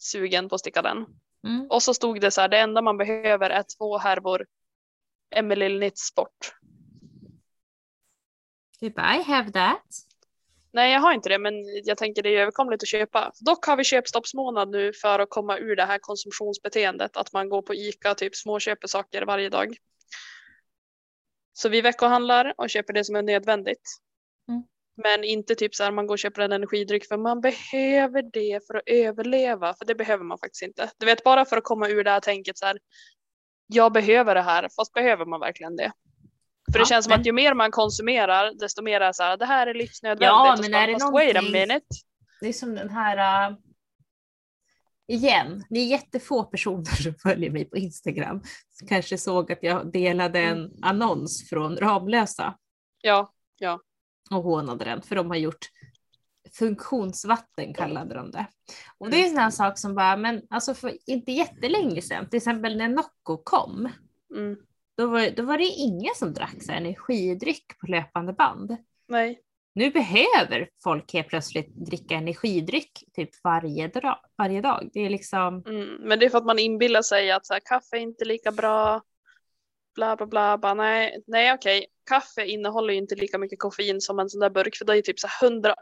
sugen på att sticka den. Mm. Och så stod det så här, det enda man behöver är två härvor Emily Linnitz sport. Typ I have that. Nej, jag har inte det, men jag tänker det är överkomligt att köpa. Dock har vi köpstoppsmånad nu för att komma ur det här konsumtionsbeteendet, att man går på Ica och typ småköper saker varje dag. Så vi veckohandlar och köper det som är nödvändigt. Men inte typ så här man går och köper en energidryck för man behöver det för att överleva, för det behöver man faktiskt inte. Du vet, bara för att komma ur det här tänket så här, jag behöver det här, fast behöver man verkligen det? För det Ja, känns som men- att ju mer man konsumerar, desto mer är så här, det här är livsnödvändigt. Ja, men är det fast wait a någonting- minute. Det är som den här... äh, igen, det är jättefå personer som följer mig på Instagram. Som kanske såg att jag delade en Mm. annons från Ramlösa Ja, och hånade den för de har gjort funktionsvatten kallade de det. Och Mm. det är en sån här sak som bara, men alltså för inte jättelänge sedan, till exempel när Nocco kom, mm, då var, då var det ingen som drack så här energidryck på löpande band. nej. Nu behöver folk helt plötsligt dricka energidryck typ varje, dra- varje dag. Det är liksom, Mm. Men det är för att man inbillar sig att så här, kaffe är inte lika bra. Bla bla bla. Bara, nej, nej okej. Kaffe innehåller ju inte lika mycket koffein som en sån där burk för det är typ så här 180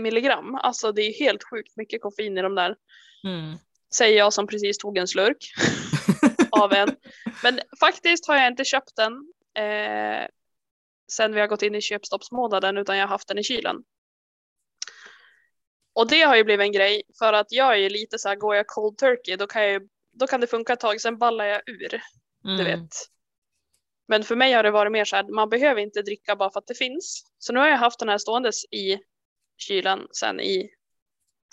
milligram. Alltså det är helt sjukt mycket koffein i de där. mm. Säger jag som precis tog en slurk av en. Men faktiskt har jag inte köpt den eh, sen vi har gått in i köpstoppsmånaden utan jag har haft den i kylen. Och det har ju blivit en grej för att jag är ju lite så här, går jag cold turkey då kan, jag, då kan det funka ett tag, sen ballar jag ur. Du Mm. vet. Men för mig har det varit mer så här, man behöver inte dricka bara för att det finns. Så nu har jag haft den här ståendes i kylen sen i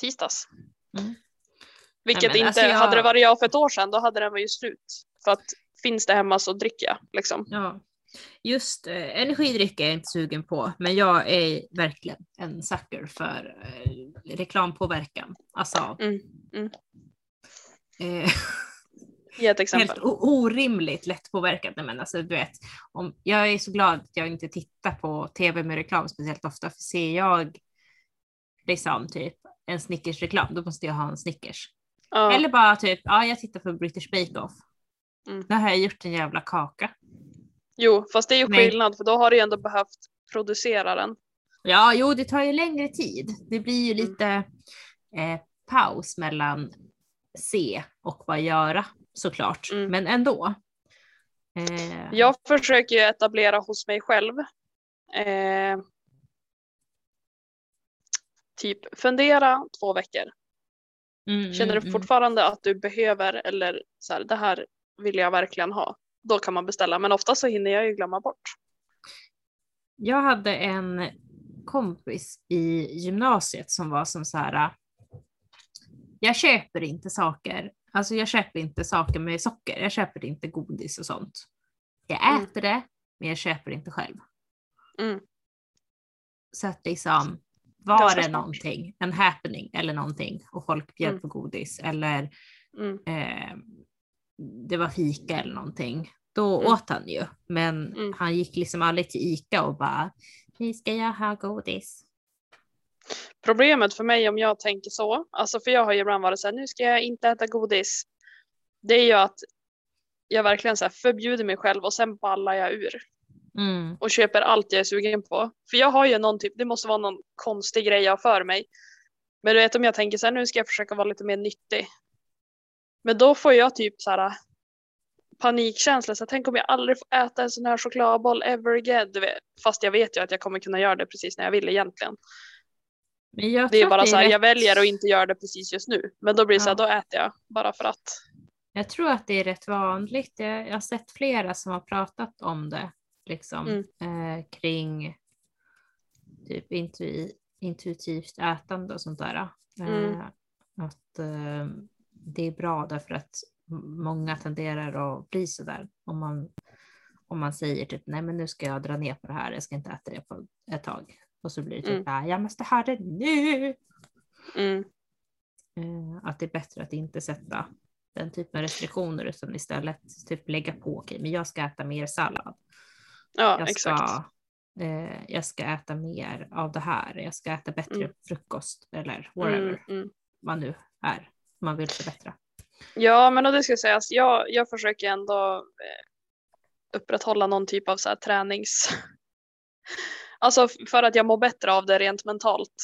tisdags. Mm. Vilket Nej, inte, alltså jag- hade det varit jag för ett år sedan då hade den varit slut. För att finns det hemma så dricker jag liksom. Ja. Just eh, energidryck är jag inte sugen på, men jag är verkligen en sucker för eh, reklampåverkan. Alltså, Mm, mm. Eh, Ge ett exempel. helt orimligt lättpåverkad. Men alltså, du vet, om, jag är så glad att jag inte tittar på tv med reklam speciellt ofta. För ser jag liksom typ en Snickers-reklam, då måste jag ha en Snickers. Ja. Eller bara typ, ja jag tittar på British Bake Off. Mm. Nu har jag gjort en jävla kaka. Jo, fast det är ju Nej. skillnad för då har du ju ändå behövt producera den. Ja, jo, det tar ju längre tid. Det blir ju Mm. lite eh, paus mellan se och bara göra såklart, Mm. men ändå. Eh, Jag försöker ju etablera hos mig själv. Eh, typ fundera två veckor. mm, Känner mm, du mm. fortfarande att du behöver eller så här, det här vill jag verkligen ha. Då kan man beställa, men ofta så hinner jag ju glömma bort. Jag hade en kompis i gymnasiet som var som så här. Jag köper inte saker. Alltså jag köper inte saker med socker. Jag köper inte godis och sånt. Jag Mm. äter det, men jag köper inte själv. Mm. Så att liksom var det smart. någonting, en happening eller någonting och folk bjöd Mm. på godis eller Mm. eh, det var fika eller någonting. Då Mm. åt han ju, men Mm. han gick liksom aldrig till Ica och bara nu ska jag ha godis. Problemet för mig om jag tänker så, alltså för jag har ju ibland varit så här, nu ska jag inte äta godis. Det är ju att jag verkligen så förbjuder mig själv och sen ballar jag ur Mm. och köper allt jag är sugen på. För jag har ju någon typ, det måste vara någon konstig grej jag har för mig. Men du vet om jag tänker så här, nu ska jag försöka vara lite mer nyttig. Men då får jag typ så här panikkänsla, så här, tänk om jag aldrig får äta en sån här chokladboll ever again. Du vet, fast jag vet ju att jag kommer kunna göra det precis när jag vill egentligen. Det är bara så här, rätt- jag väljer att inte göra det precis just nu. Men då blir det så här, Ja. då äter jag bara för att. Jag tror att det är rätt vanligt. Jag, har sett flera som har pratat om det liksom Mm. eh, kring typ intu, intuitivt ätande och sånt där. Eh, Mm. Att eh, det är bra därför att många tenderar att bli sådär om man om man säger typ nej men nu ska jag dra ner på det här, jag ska inte äta det på ett tag. Och så blir det typ Mm. "Ah, jag måste ha det nu. Mm. Eh, att det är bättre att inte sätta den typen av restriktioner utan istället typ lägga på, okej men jag ska äta mer sallad. Ja, Jag exakt. ska, eh, jag ska äta mer av det här, jag ska äta bättre Mm. frukost eller whatever Mm, mm. man nu är. Man vill förbättra. Ja, men och det ska sägas, jag, jag försöker ändå eh, upprätthålla någon typ av så här tränings... Alltså för att jag mår bättre av det rent mentalt.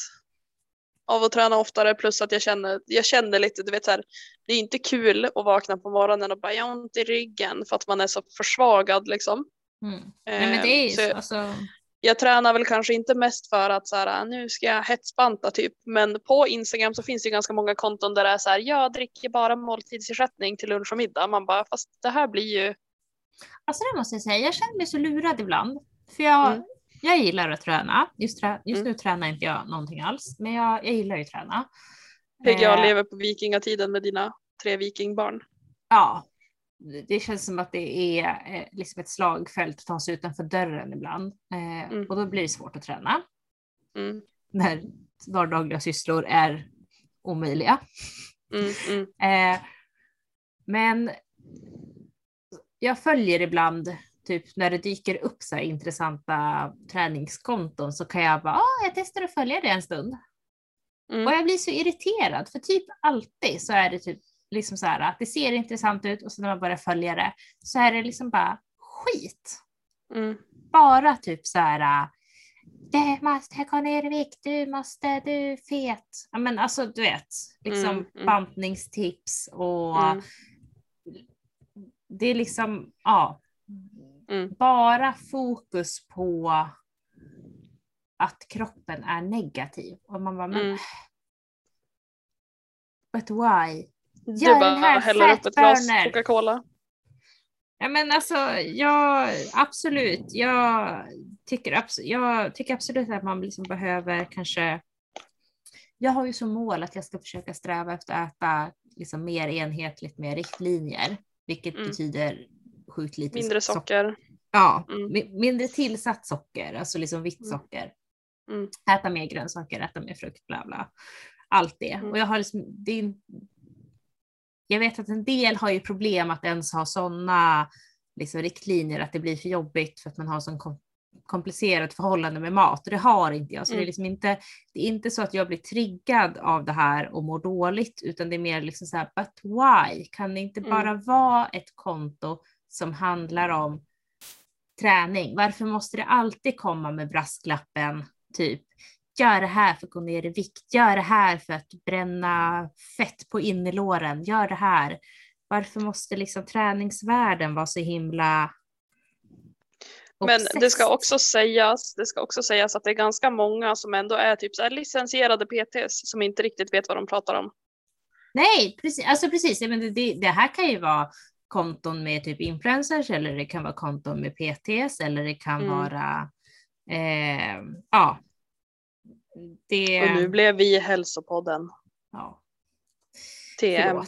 Av att träna oftare plus att jag känner, jag känner lite, du vet så här, det är inte kul att vakna på morgonen och bara jag har ont i ryggen för att man är så försvagad liksom. Mm. Nej, men det är ju så alltså, Jag tränar väl kanske inte mest för att så här, nu ska jag hetsbanta typ, men på Instagram så finns det ju ganska många konton där det är så här, jag dricker bara måltidsersättning till lunch och middag. Man bara, fast det här blir ju, alltså det måste jag säga, jag känner mig så lurad ibland. För jag, Mm. Jag gillar att träna. Just, trä, just Mm. nu tränar inte jag någonting alls, men jag, jag gillar ju att träna. PGA Eh, lever på vikingatiden med dina tre vikingbarn. Ja, det känns som att det är eh, liksom ett slagfält att ta sig utanför dörren ibland. Eh, Mm. Och då blir det svårt att träna Mm, när vardagliga sysslor är omöjliga. mm, mm, Eh, men jag följer ibland, typ när det dyker upp så intressanta träningskonton så kan jag bara, ah, jag testar att följa det en stund. mm, Och jag blir så irriterad för typ alltid så är det typ liksom så här att det ser intressant ut och så när man börjar följa det så är det liksom bara skit. mm, Bara typ så här. Du måste gå ner i vikt, du måste, du är fet. Ja, men alltså du vet, liksom Mm, mm. bantningstips och mm, det är liksom, ja, Mm. bara fokus på att kroppen är negativ. Och man bara, men mm. but why? Du Gör den bara här häller upp ett glas. Coca-Cola. Ja, men alltså, jag, absolut. Jag tycker, abs- jag tycker absolut att man liksom behöver kanske... Jag har ju som mål att jag ska försöka sträva efter att äta liksom mer enhetligt med riktlinjer, vilket Mm. betyder sjukt lite Mindre sock- socker. Ja, Mm. mi- mindre tillsatt socker, alltså liksom vitt Mm. socker. Mm. Äta mer grönsaker, äta mer frukt, bla bla. Allt det. Mm. Och jag har liksom, det är, jag vet att en del har ju problem att ens ha sådana liksom, riktlinjer, att det blir för jobbigt för att man har sån kom komplicerat förhållande med mat och det har inte jag. Så mm. det är liksom inte, det är inte så att jag blir triggad av det här och mår dåligt, utan det är mer liksom så här, but why? Kan det inte mm. bara vara ett konto som handlar om träning? Varför måste det alltid komma med brasklappen typ gör det här för att gå ner i vikt, gör det här för att bränna fett på innerlåren, gör det här. Varför måste liksom träningsvärlden vara så himla men det ska också sägas, det ska också sägas att det är ganska många som ändå är typ så licensierade PTs som inte riktigt vet vad de pratar om. Nej, precis. Alltså precis. Men det, det här kan ju vara konton med typ influencers eller det kan vara konton med PTs eller det kan mm. vara eh, ja. Det... Och nu blev vi hälsopodden. Ja. TM.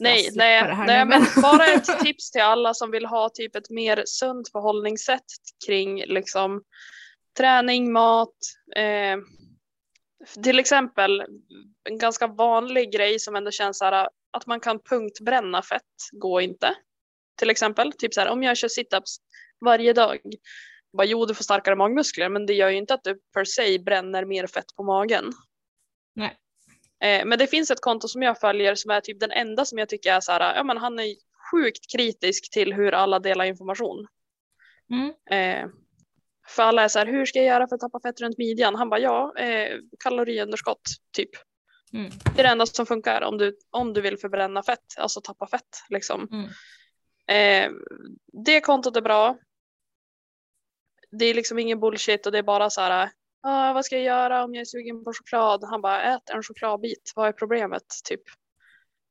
nej, nej, nej men bara ett tips till alla som vill ha typ ett mer sunt förhållningssätt kring liksom träning, mat. Eh, till exempel en ganska vanlig grej som ändå känns så här att man kan punktbränna fett går inte. Till exempel, typ så här om jag kör situps varje dag. Bara, jo, du får starkare magmuskler, men det gör ju inte att du per se bränner mer fett på magen. Nej. Eh, men det finns ett konto som jag följer som är typ den enda som jag tycker är så här, ja men han är sjukt kritisk till hur alla delar information. Mm. Eh, för alla är så här, hur ska jag göra för att tappa fett runt midjan? Han bara, ja, eh, kaloriunderskott, typ. Mm. Det är det enda som funkar om du, om du vill förbränna fett, alltså tappa fett. Liksom. Mm. Eh, det kontot är bra. Det är liksom ingen bullshit och det är bara så här, ah, vad ska jag göra om jag är sugen på choklad? Han bara, ät en chokladbit, vad är problemet? Typ.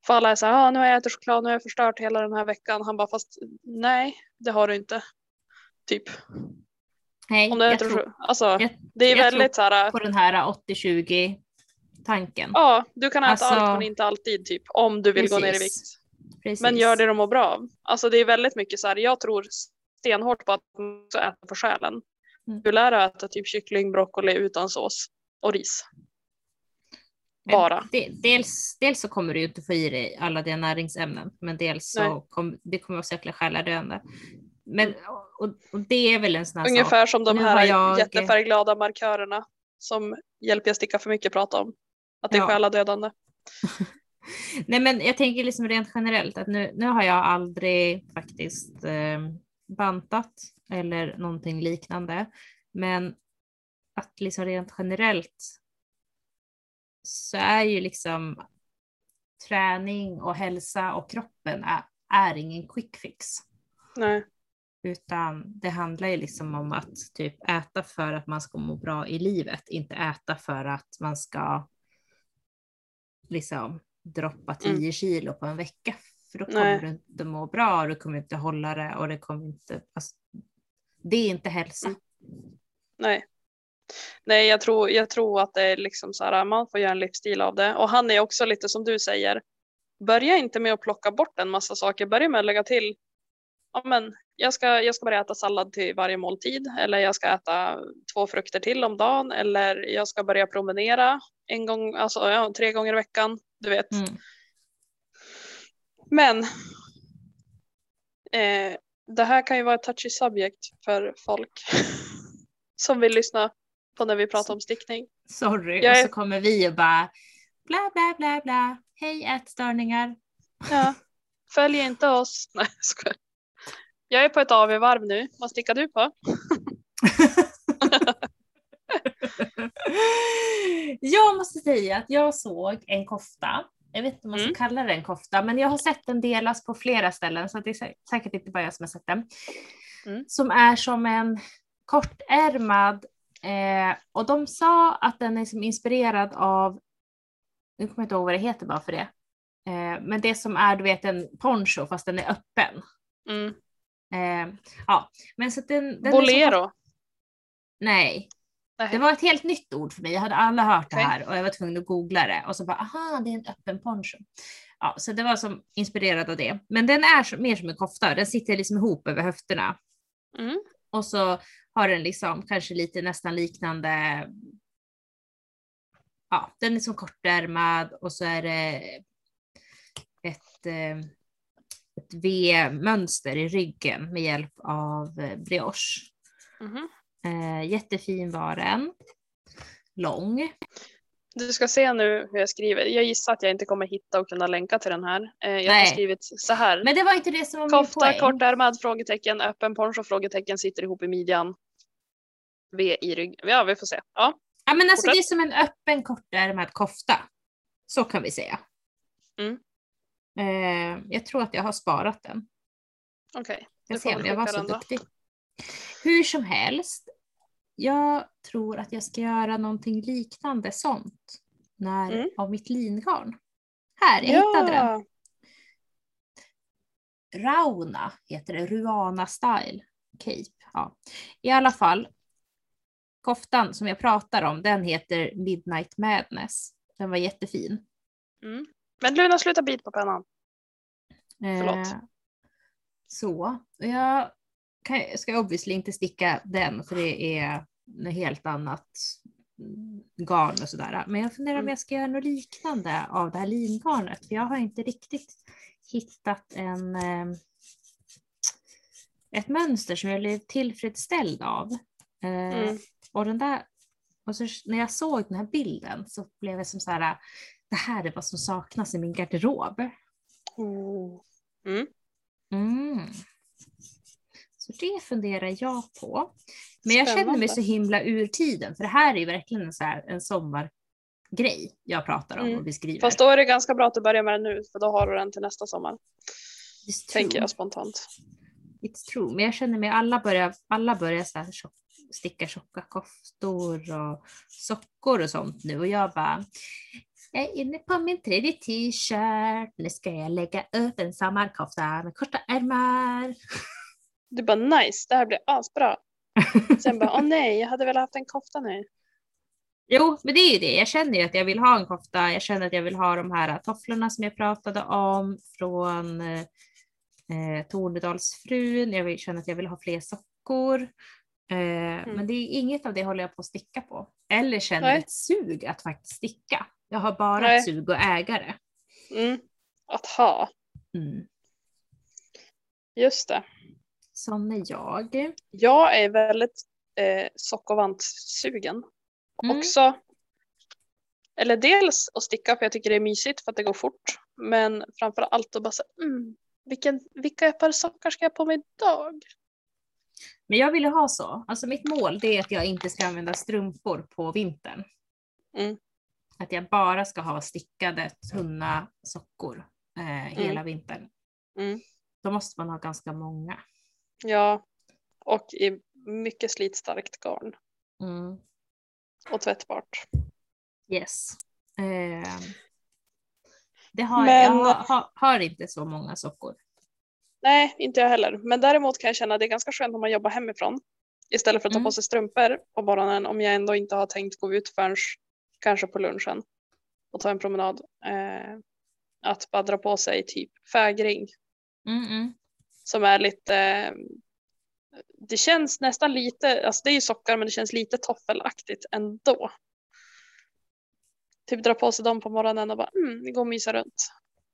För alla är så här, ah, nu har jag ätit choklad, nu har jag förstört hela den här veckan. Han bara, fast nej, det har du inte. Typ. Nej, om du jag, tror, alltså, jag, det är väldigt så här. På den här 80-20 tanken. Ja, du kan äta alltså, allt men inte alltid typ om du vill precis, gå ner i vikt. Precis. Men gör det du mår bra av. Alltså det är väldigt mycket så här, jag tror stenhårt på att man ska äta för själen. Mm. Du lär dig äta typ kyckling, broccoli utan sås och ris. Bara. dels, dels så kommer du inte få i dig alla dina näringsämnen, men dels så kommer det kommer vara så jäkla själadöende. Men, och, och, det är väl en sån här Ungefär sak. som de här jag... jättefärgglada markörerna som hjälper jag sticka för mycket prata om. Att det är ja. själadödande. Nej men jag tänker liksom rent generellt att nu, nu har jag aldrig faktiskt eh, bantat eller någonting liknande. Men att liksom rent generellt så är ju liksom träning och hälsa och kroppen är, är ingen quick fix. Nej. Utan det handlar ju liksom om att typ äta för att man ska må bra i livet, inte äta för att man ska liksom droppa 10 mm. kilo på en vecka. För då kommer Nej. du inte må bra, du kommer inte hålla det och det kommer inte, alltså, det är inte hälsa. Nej. Nej, jag tror, jag tror att det är liksom så här, man får göra en livsstil av det. Och han är också lite som du säger, börja inte med att plocka bort en massa saker, börja med att lägga till, ja men jag ska, jag ska börja äta sallad till varje måltid eller jag ska äta två frukter till om dagen eller jag ska börja promenera en gång, alltså ja, tre gånger i veckan, du vet. Mm. Men eh, det här kan ju vara ett touchy subject för folk som vill lyssna på när vi pratar om stickning. Sorry, är... och så kommer vi och bara bla bla bla bla. Hej ätstörningar. Ja, följ inte oss. Nej, jag Jag är på ett AV-varv nu. Vad stickar du på? jag måste säga att jag såg en kofta jag vet inte om man ska mm. kalla det en kofta, men jag har sett den delas på flera ställen så det är säkert inte bara jag som har sett den. Mm. Som är som en kortärmad eh, och de sa att den är som inspirerad av, nu kommer jag inte ihåg vad det heter bara för det, eh, men det som är du vet en poncho fast den är öppen. Mm. Eh, ja, men så den, den Bolero? Som, nej, det var ett helt nytt ord för mig. Jag hade aldrig hört okay. det här och jag var tvungen att googla det och så bara aha, det är en öppen poncho. Ja, så det var som inspirerad av det. Men den är mer som en kofta. Den sitter liksom ihop över höfterna. Mm. Och så har den liksom kanske lite nästan liknande. Ja, den är som kortärmad och så är det ett, eh, ett V-mönster i ryggen med hjälp av eh, brioche. Mhm. Eh, jättefin var den. Lång. Du ska se nu hur jag skriver. Jag gissar att jag inte kommer hitta och kunna länka till den här. Eh, jag Nej. har skrivit så här. Men det var inte det som var min Kofta, poäng. kortärmad, frågetecken, öppen poncho, frågetecken, sitter ihop i midjan. V i rygg. Ja, vi får se. Ja, Ja, men alltså Fortsätt. det är som en öppen kortärmad kofta. Så kan vi säga. Mm. Eh, jag tror att jag har sparat den. okej. Jag Nu ser om jag var så då. duktig. Hur som helst. Jag tror att jag ska göra någonting liknande sånt. När, Mm. Av mitt lingarn. Här, jag hittade den. Rauna heter det. Ruana style cape. Ja. I alla fall. Koftan som jag pratar om, den heter Midnight Madness. Den var jättefin. Mm. Men Luna, sluta bit på pennan. Förlåt. Eh, så. Jag kan, ska obviously inte sticka den för det är något helt annat garn och sådär. Men jag funderar om Mm. jag ska göra något liknande av det här lingarnet. För jag har inte riktigt hittat en, eh, ett mönster som jag blev tillfredsställd av. Eh, Mm. Och den där, och så när jag såg den här bilden så blev jag som så här, det här är vad som saknas i min garderob. Oh. Mm. Så det funderar jag på. Men jag känner mig så himla ur tiden, för det här är ju verkligen en, så här, en sommargrej jag pratar om Mm. och beskriver. Fast då är det ganska bra att du börjar med den nu, för då har du den till nästa sommar. Tänker jag spontant. It's true. Men jag känner mig, alla börjar, alla börjar så här tjock, sticka tjocka koftor och sockor och sånt nu och jag bara jag är inne på min tredje t-shirt. Nu ska jag lägga upp en sommarkofta med korta ärmar. Du bara nice, det här blir asbra. Sen bara åh nej, jag hade velat haft en kofta nu. Jo, men det är ju det. Jag känner ju att jag vill ha en kofta. Jag känner att jag vill ha de här tofflorna som jag pratade om från eh, eh, Tornedalsfrun. Jag känner att jag vill ha fler sockor. Eh, Men det är inget av det håller jag på att sticka på. Eller känner Nej. ett sug att faktiskt sticka. Jag har bara Nej. ett sug och ägare. Mm. Att ha, Mm. just det. Sån är jag. Jag är väldigt eh, sockervantsugen. Mm. Också, eller dels att sticka för jag tycker det är mysigt för att det går fort. Men framför allt att bara säga, mm, vilken, vilka par sockar ska jag på mig idag? Men jag vill ju ha så. Alltså mitt mål det är att jag inte ska använda strumpor på vintern. Mm. Att jag bara ska ha stickade tunna sockor eh, hela vintern. Mm. Då måste man ha ganska många. Ja, och i mycket slitstarkt garn Mm. och tvättbart. Yes. Eh, det har, Men- Jag har, har, har inte så många sockor. Nej, inte jag heller. Men däremot kan jag känna att det är ganska skönt om man jobbar hemifrån. Istället för att ta Mm. på sig strumpor på morgonen om jag ändå inte har tänkt gå ut förrän kanske på lunchen och ta en promenad. Eh, att bara dra på sig typ fägring Mm, mm. som är lite eh, det känns nästan lite, alltså det är ju sockar men det känns lite toffelaktigt ändå. Typ dra på sig dem på morgonen och bara mm, gå och mysa runt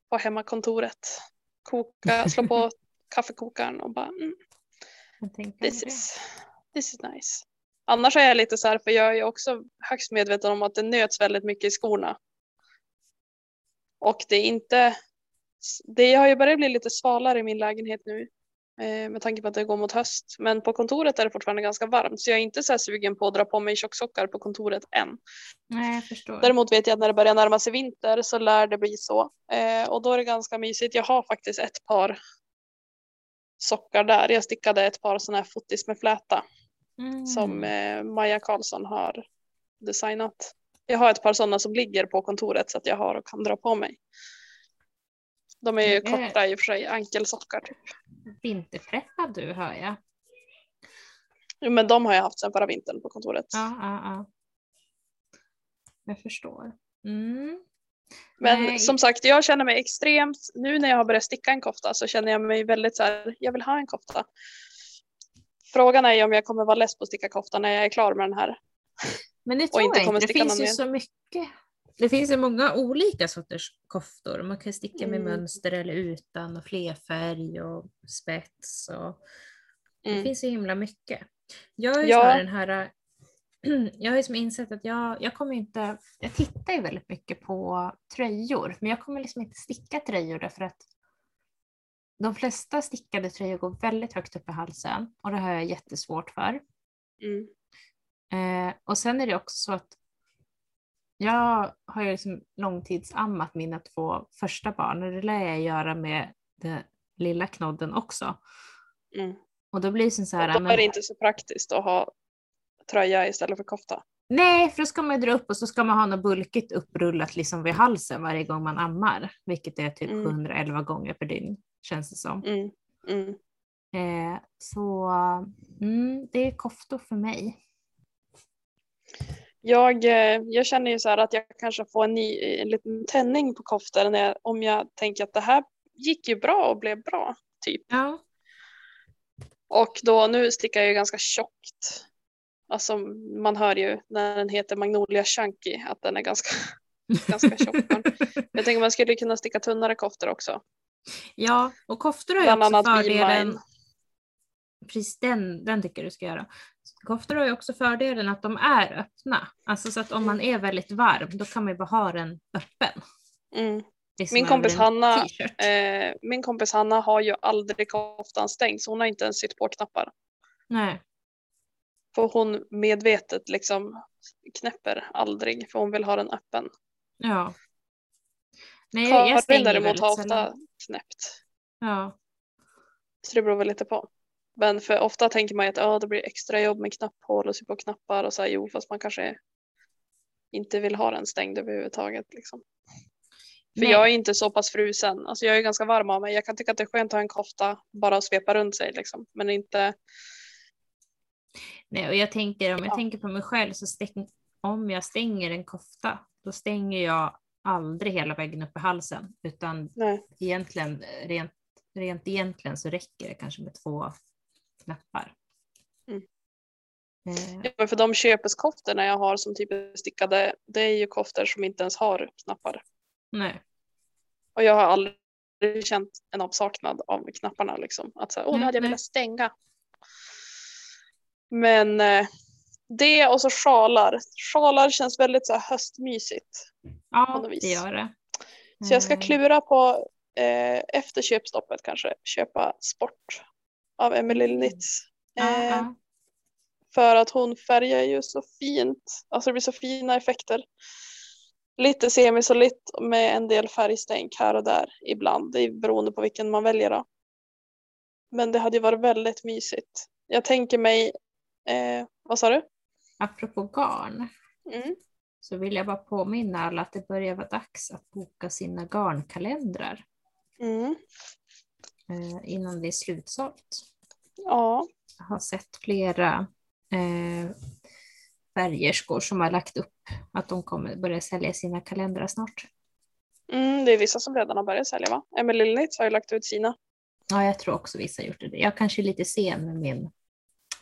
på hemmakontoret. Koka, slå på kaffekokaren och bara mm, this det. is, this is nice. Annars är jag lite så här, för jag är också högst medveten om att det nöts väldigt mycket i skorna. Och det är inte, det har ju börjat bli lite svalare i min lägenhet nu. Eh, med tanke på att det går mot höst. Men på kontoret är det fortfarande ganska varmt. Så jag är inte så här sugen på att dra på mig tjocksockar på kontoret än. Nej, jag förstår. Däremot vet jag att när det börjar närma sig vinter så lär det bli så. Eh, och då är det ganska mysigt. Jag har faktiskt ett par sockar där. Jag stickade ett par sådana här fotis med fläta Mm. som eh, Maja Karlsson har designat. Jag har ett par sådana som ligger på kontoret så att jag har och kan dra på mig. De är ju är- korta i och för sig, ankelsockar typ. Vinterpreppad du hör jag. Jo, men de har jag haft sedan förra vintern på kontoret. Ja, ja, ja. Jag förstår. Mm. Men Nej. som sagt, jag känner mig extremt, nu när jag har börjat sticka en kofta så känner jag mig väldigt så här, jag vill ha en kofta. Frågan är om jag kommer vara less på att sticka kofta när jag är klar med den här. Men det tror inte jag inte. Det finns ju mer. så mycket det finns ju många olika sorters koftor. Man kan sticka med Mm. mönster eller utan och flerfärg och spets. Och... Det Mm. finns så himla mycket. Jag har ju Ja. den här jag har ju som insett att jag, jag kommer inte, jag tittar ju väldigt mycket på tröjor, men jag kommer liksom inte sticka tröjor därför att de flesta stickade tröjor går väldigt högt upp i halsen och det har jag jättesvårt för. Mm. Eh, och sen är det också så att jag har ju liksom långtidsammat mina två första barn och det lär jag göra med den lilla knodden också. Mm. Och då blir det så här, Och då är det inte så praktiskt att ha tröja istället för kofta. Nej, för då ska man ju dra upp och så ska man ha något bulkigt upprullat liksom vid halsen varje gång man ammar, vilket är typ Mm. 711 gånger per dygn känns det som. Mm. Mm. Eh, så mm, det är koftor för mig. Jag, eh, jag känner ju så här att jag kanske får en, ny, en liten tändning på koftor när jag, om jag tänker att det här gick ju bra och blev bra. Typ. Ja, Och då nu stickar jag ju ganska tjockt. Alltså man hör ju när den heter Magnolia Chunky att den är ganska, ganska tjock. Jag tänker man skulle kunna sticka tunnare koftor också. Ja och koftor har ju också fördelen, precis den, den tycker du ska göra. Koftor har ju också fördelen att de är öppna, alltså så att om man är väldigt varm då kan man ju bara ha den öppen. Mm. Min kompis Hanna. Eh, min kompis Hanna har ju aldrig koftan stängd så hon har inte ens sytt på knappar. Nej. För hon medvetet liksom knäpper aldrig för hon vill ha den öppen. Ja. Nej, jag, jag Karin stänger däremot har ofta sällan. knäppt. Ja. Så det beror väl lite på. Men för ofta tänker man ju att ja, det blir extra jobb med knapphål och sy på knappar och så här, jo fast man kanske inte vill ha den stängd överhuvudtaget. Liksom. För Nej. jag är inte så pass frusen. Alltså jag är ganska varm av mig. Jag kan tycka att det är skönt att ha en kofta bara att svepa runt sig liksom. Men inte Nej, och jag tänker om jag Ja. tänker på mig själv så stäng, om jag stänger en kofta då stänger jag aldrig hela vägen upp i halsen utan nej. egentligen rent, rent egentligen så räcker det kanske med två knappar. Mm. Eh, Ja, för de köpeskoftorna jag har som typ är stickade, det är ju koftor som inte ens har knappar. nej. Och jag har aldrig känt en avsaknad av knapparna liksom. Att så här, åh, nu hade jag velat stänga. Men eh, det och så sjalar. Sjalar känns väldigt så här höstmysigt. Ja, det gör det. Så jag ska Eh, klura på eh, efter köpstoppet kanske köpa sport av Emily Nitz. Ja, Eh, ja. För att hon färgar ju så fint. Alltså det blir så fina effekter. Lite semisolitt med en del färgstänk här och där ibland. Det är beroende på vilken man väljer då. Men det hade ju varit väldigt mysigt. Jag tänker mig, eh, vad sa du? Apropå garn Mm. Så vill jag bara påminna alla att det börjar vara dags att boka sina garnkalendrar Mm. eh, innan det är slutsålt. Ja, Jag har sett flera eh, färgerskor som har lagt upp att de kommer börja sälja sina kalendrar snart. mm, det är vissa som redan har börjat sälja va? Emily Linnitz har ju lagt ut sina. Ja, jag tror också vissa har gjort det. Jag kanske är lite sen med min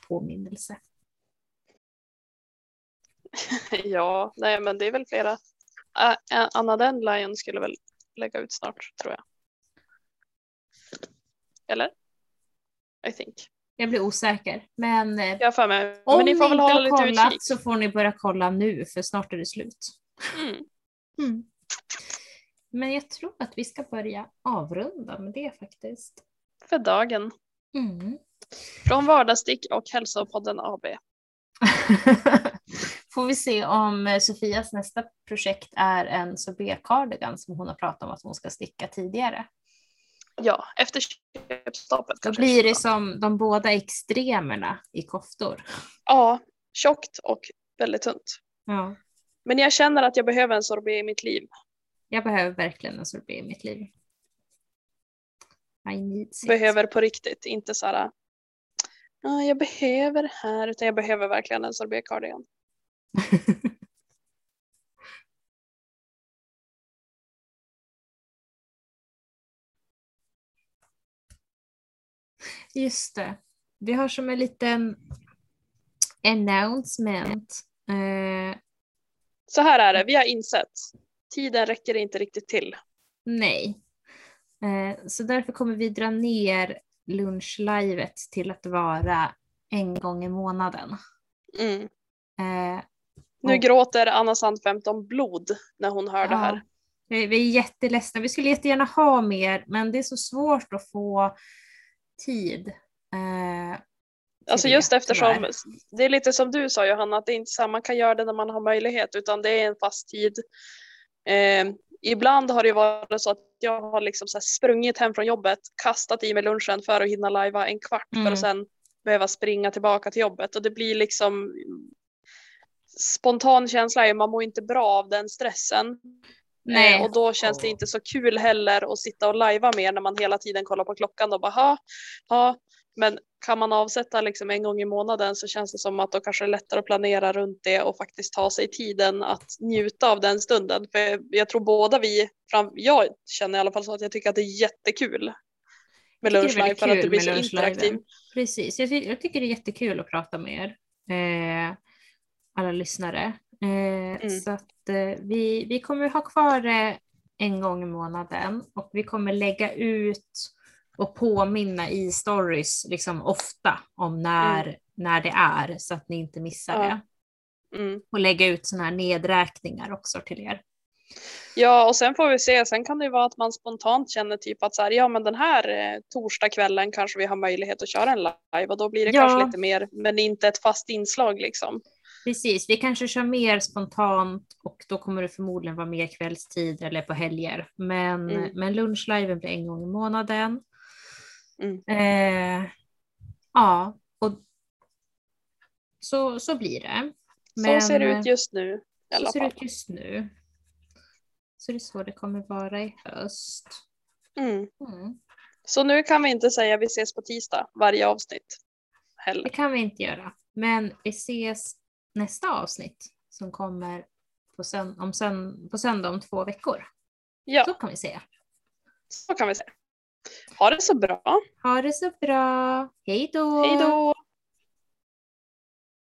påminnelse. ja, nej men det är väl flera. Anna Dandelion skulle väl lägga ut snart tror jag. Eller? I think. Jag blir osäker, men eh, Jag för mig. om Men ni ni får väl inte hålla har kollat utkik. så får ni börja kolla nu för snart är det slut. Mm. Mm. Men jag tror att vi ska börja avrunda med det faktiskt. För dagen. Mm. Från Vardagsstick och Hälsopodden AB. Får vi se om eh, Sofias nästa projekt är en sorbet-cardigan som hon har pratat om att hon ska sticka tidigare. Ja, efter köpstoppet. Då blir det som de båda extremerna i koftor. Ja, tjockt och väldigt tunt. Ja. Men jag känner att jag behöver en sorbet i mitt liv. Jag behöver verkligen en sorbet i mitt liv. I need it. Behöver på riktigt, inte så här. "Ja, jag behöver här, utan jag behöver verkligen en sorbet cardigan. Just det. Vi har som en liten announcement. Eh, Så här är det, vi har insett. Tiden räcker inte riktigt till. Nej. Eh, så därför kommer vi dra ner lunchlivet till att vara en gång i månaden. Mm. Eh, Nu gråter Anna Sand 15 blod när hon hör det här. Vi är jätteledsna. Vi skulle jättegärna ha mer, men det är så svårt att få tid. Eh, Alltså det, just eftersom, tyvärr. det är lite som du sa Johanna, att det är inte så man kan göra det när man har möjlighet utan det är en fast tid. Eh, ibland har det varit så att jag har liksom sprungit hem från jobbet, kastat i mig lunchen för att hinna lajva en kvart för Mm. att sen behöva springa tillbaka till jobbet och det blir liksom spontan känsla är ju man mår inte bra av den stressen. Nej. Eh, och då känns det inte så kul heller att sitta och lajva mer när man hela tiden kollar på klockan och bara ha, ha. Men kan man avsätta liksom en gång i månaden så känns det som att då kanske det är lättare att planera runt det och faktiskt ta sig tiden att njuta av den stunden. För jag tror båda vi, jag känner i alla fall så att jag tycker att det är jättekul med lunchlive för att det blir så interaktivt. Precis, jag tycker det är jättekul att prata med er. Eh, alla lyssnare. Eh, Så att eh, vi, vi kommer ha kvar det en gång i månaden och vi kommer lägga ut och påminna i stories liksom ofta om när, när det är så att ni inte missar Ja. det. Mm. Och lägga ut sådana här nedräkningar också till er. Ja, och sen får vi se. Sen kan det ju vara att man spontant känner typ att så här, ja, men den här eh, torsdagskvällen kanske vi har möjlighet att köra en live och då blir det Ja. kanske lite mer, men inte ett fast inslag liksom. Precis, vi kanske kör mer spontant och då kommer det förmodligen vara mer kvällstid eller på helger. Men, Mm. men lunchliven blir en gång i månaden. Mm. Eh, ja, och så, så blir det. så ser det ut just nu i så alla ser det fall. ut just nu. Så det är så det kommer vara i höst. Mm. Mm. Så nu kan vi inte säga vi ses på tisdag varje avsnitt Det heller. kan vi inte göra. Men vi ses nästa avsnitt som kommer på, sönd- om sönd- på söndag om två veckor. Ja, Så kan vi säga. så kan vi säga. Ha det så bra. Ha det så bra. Hej då! Hej då!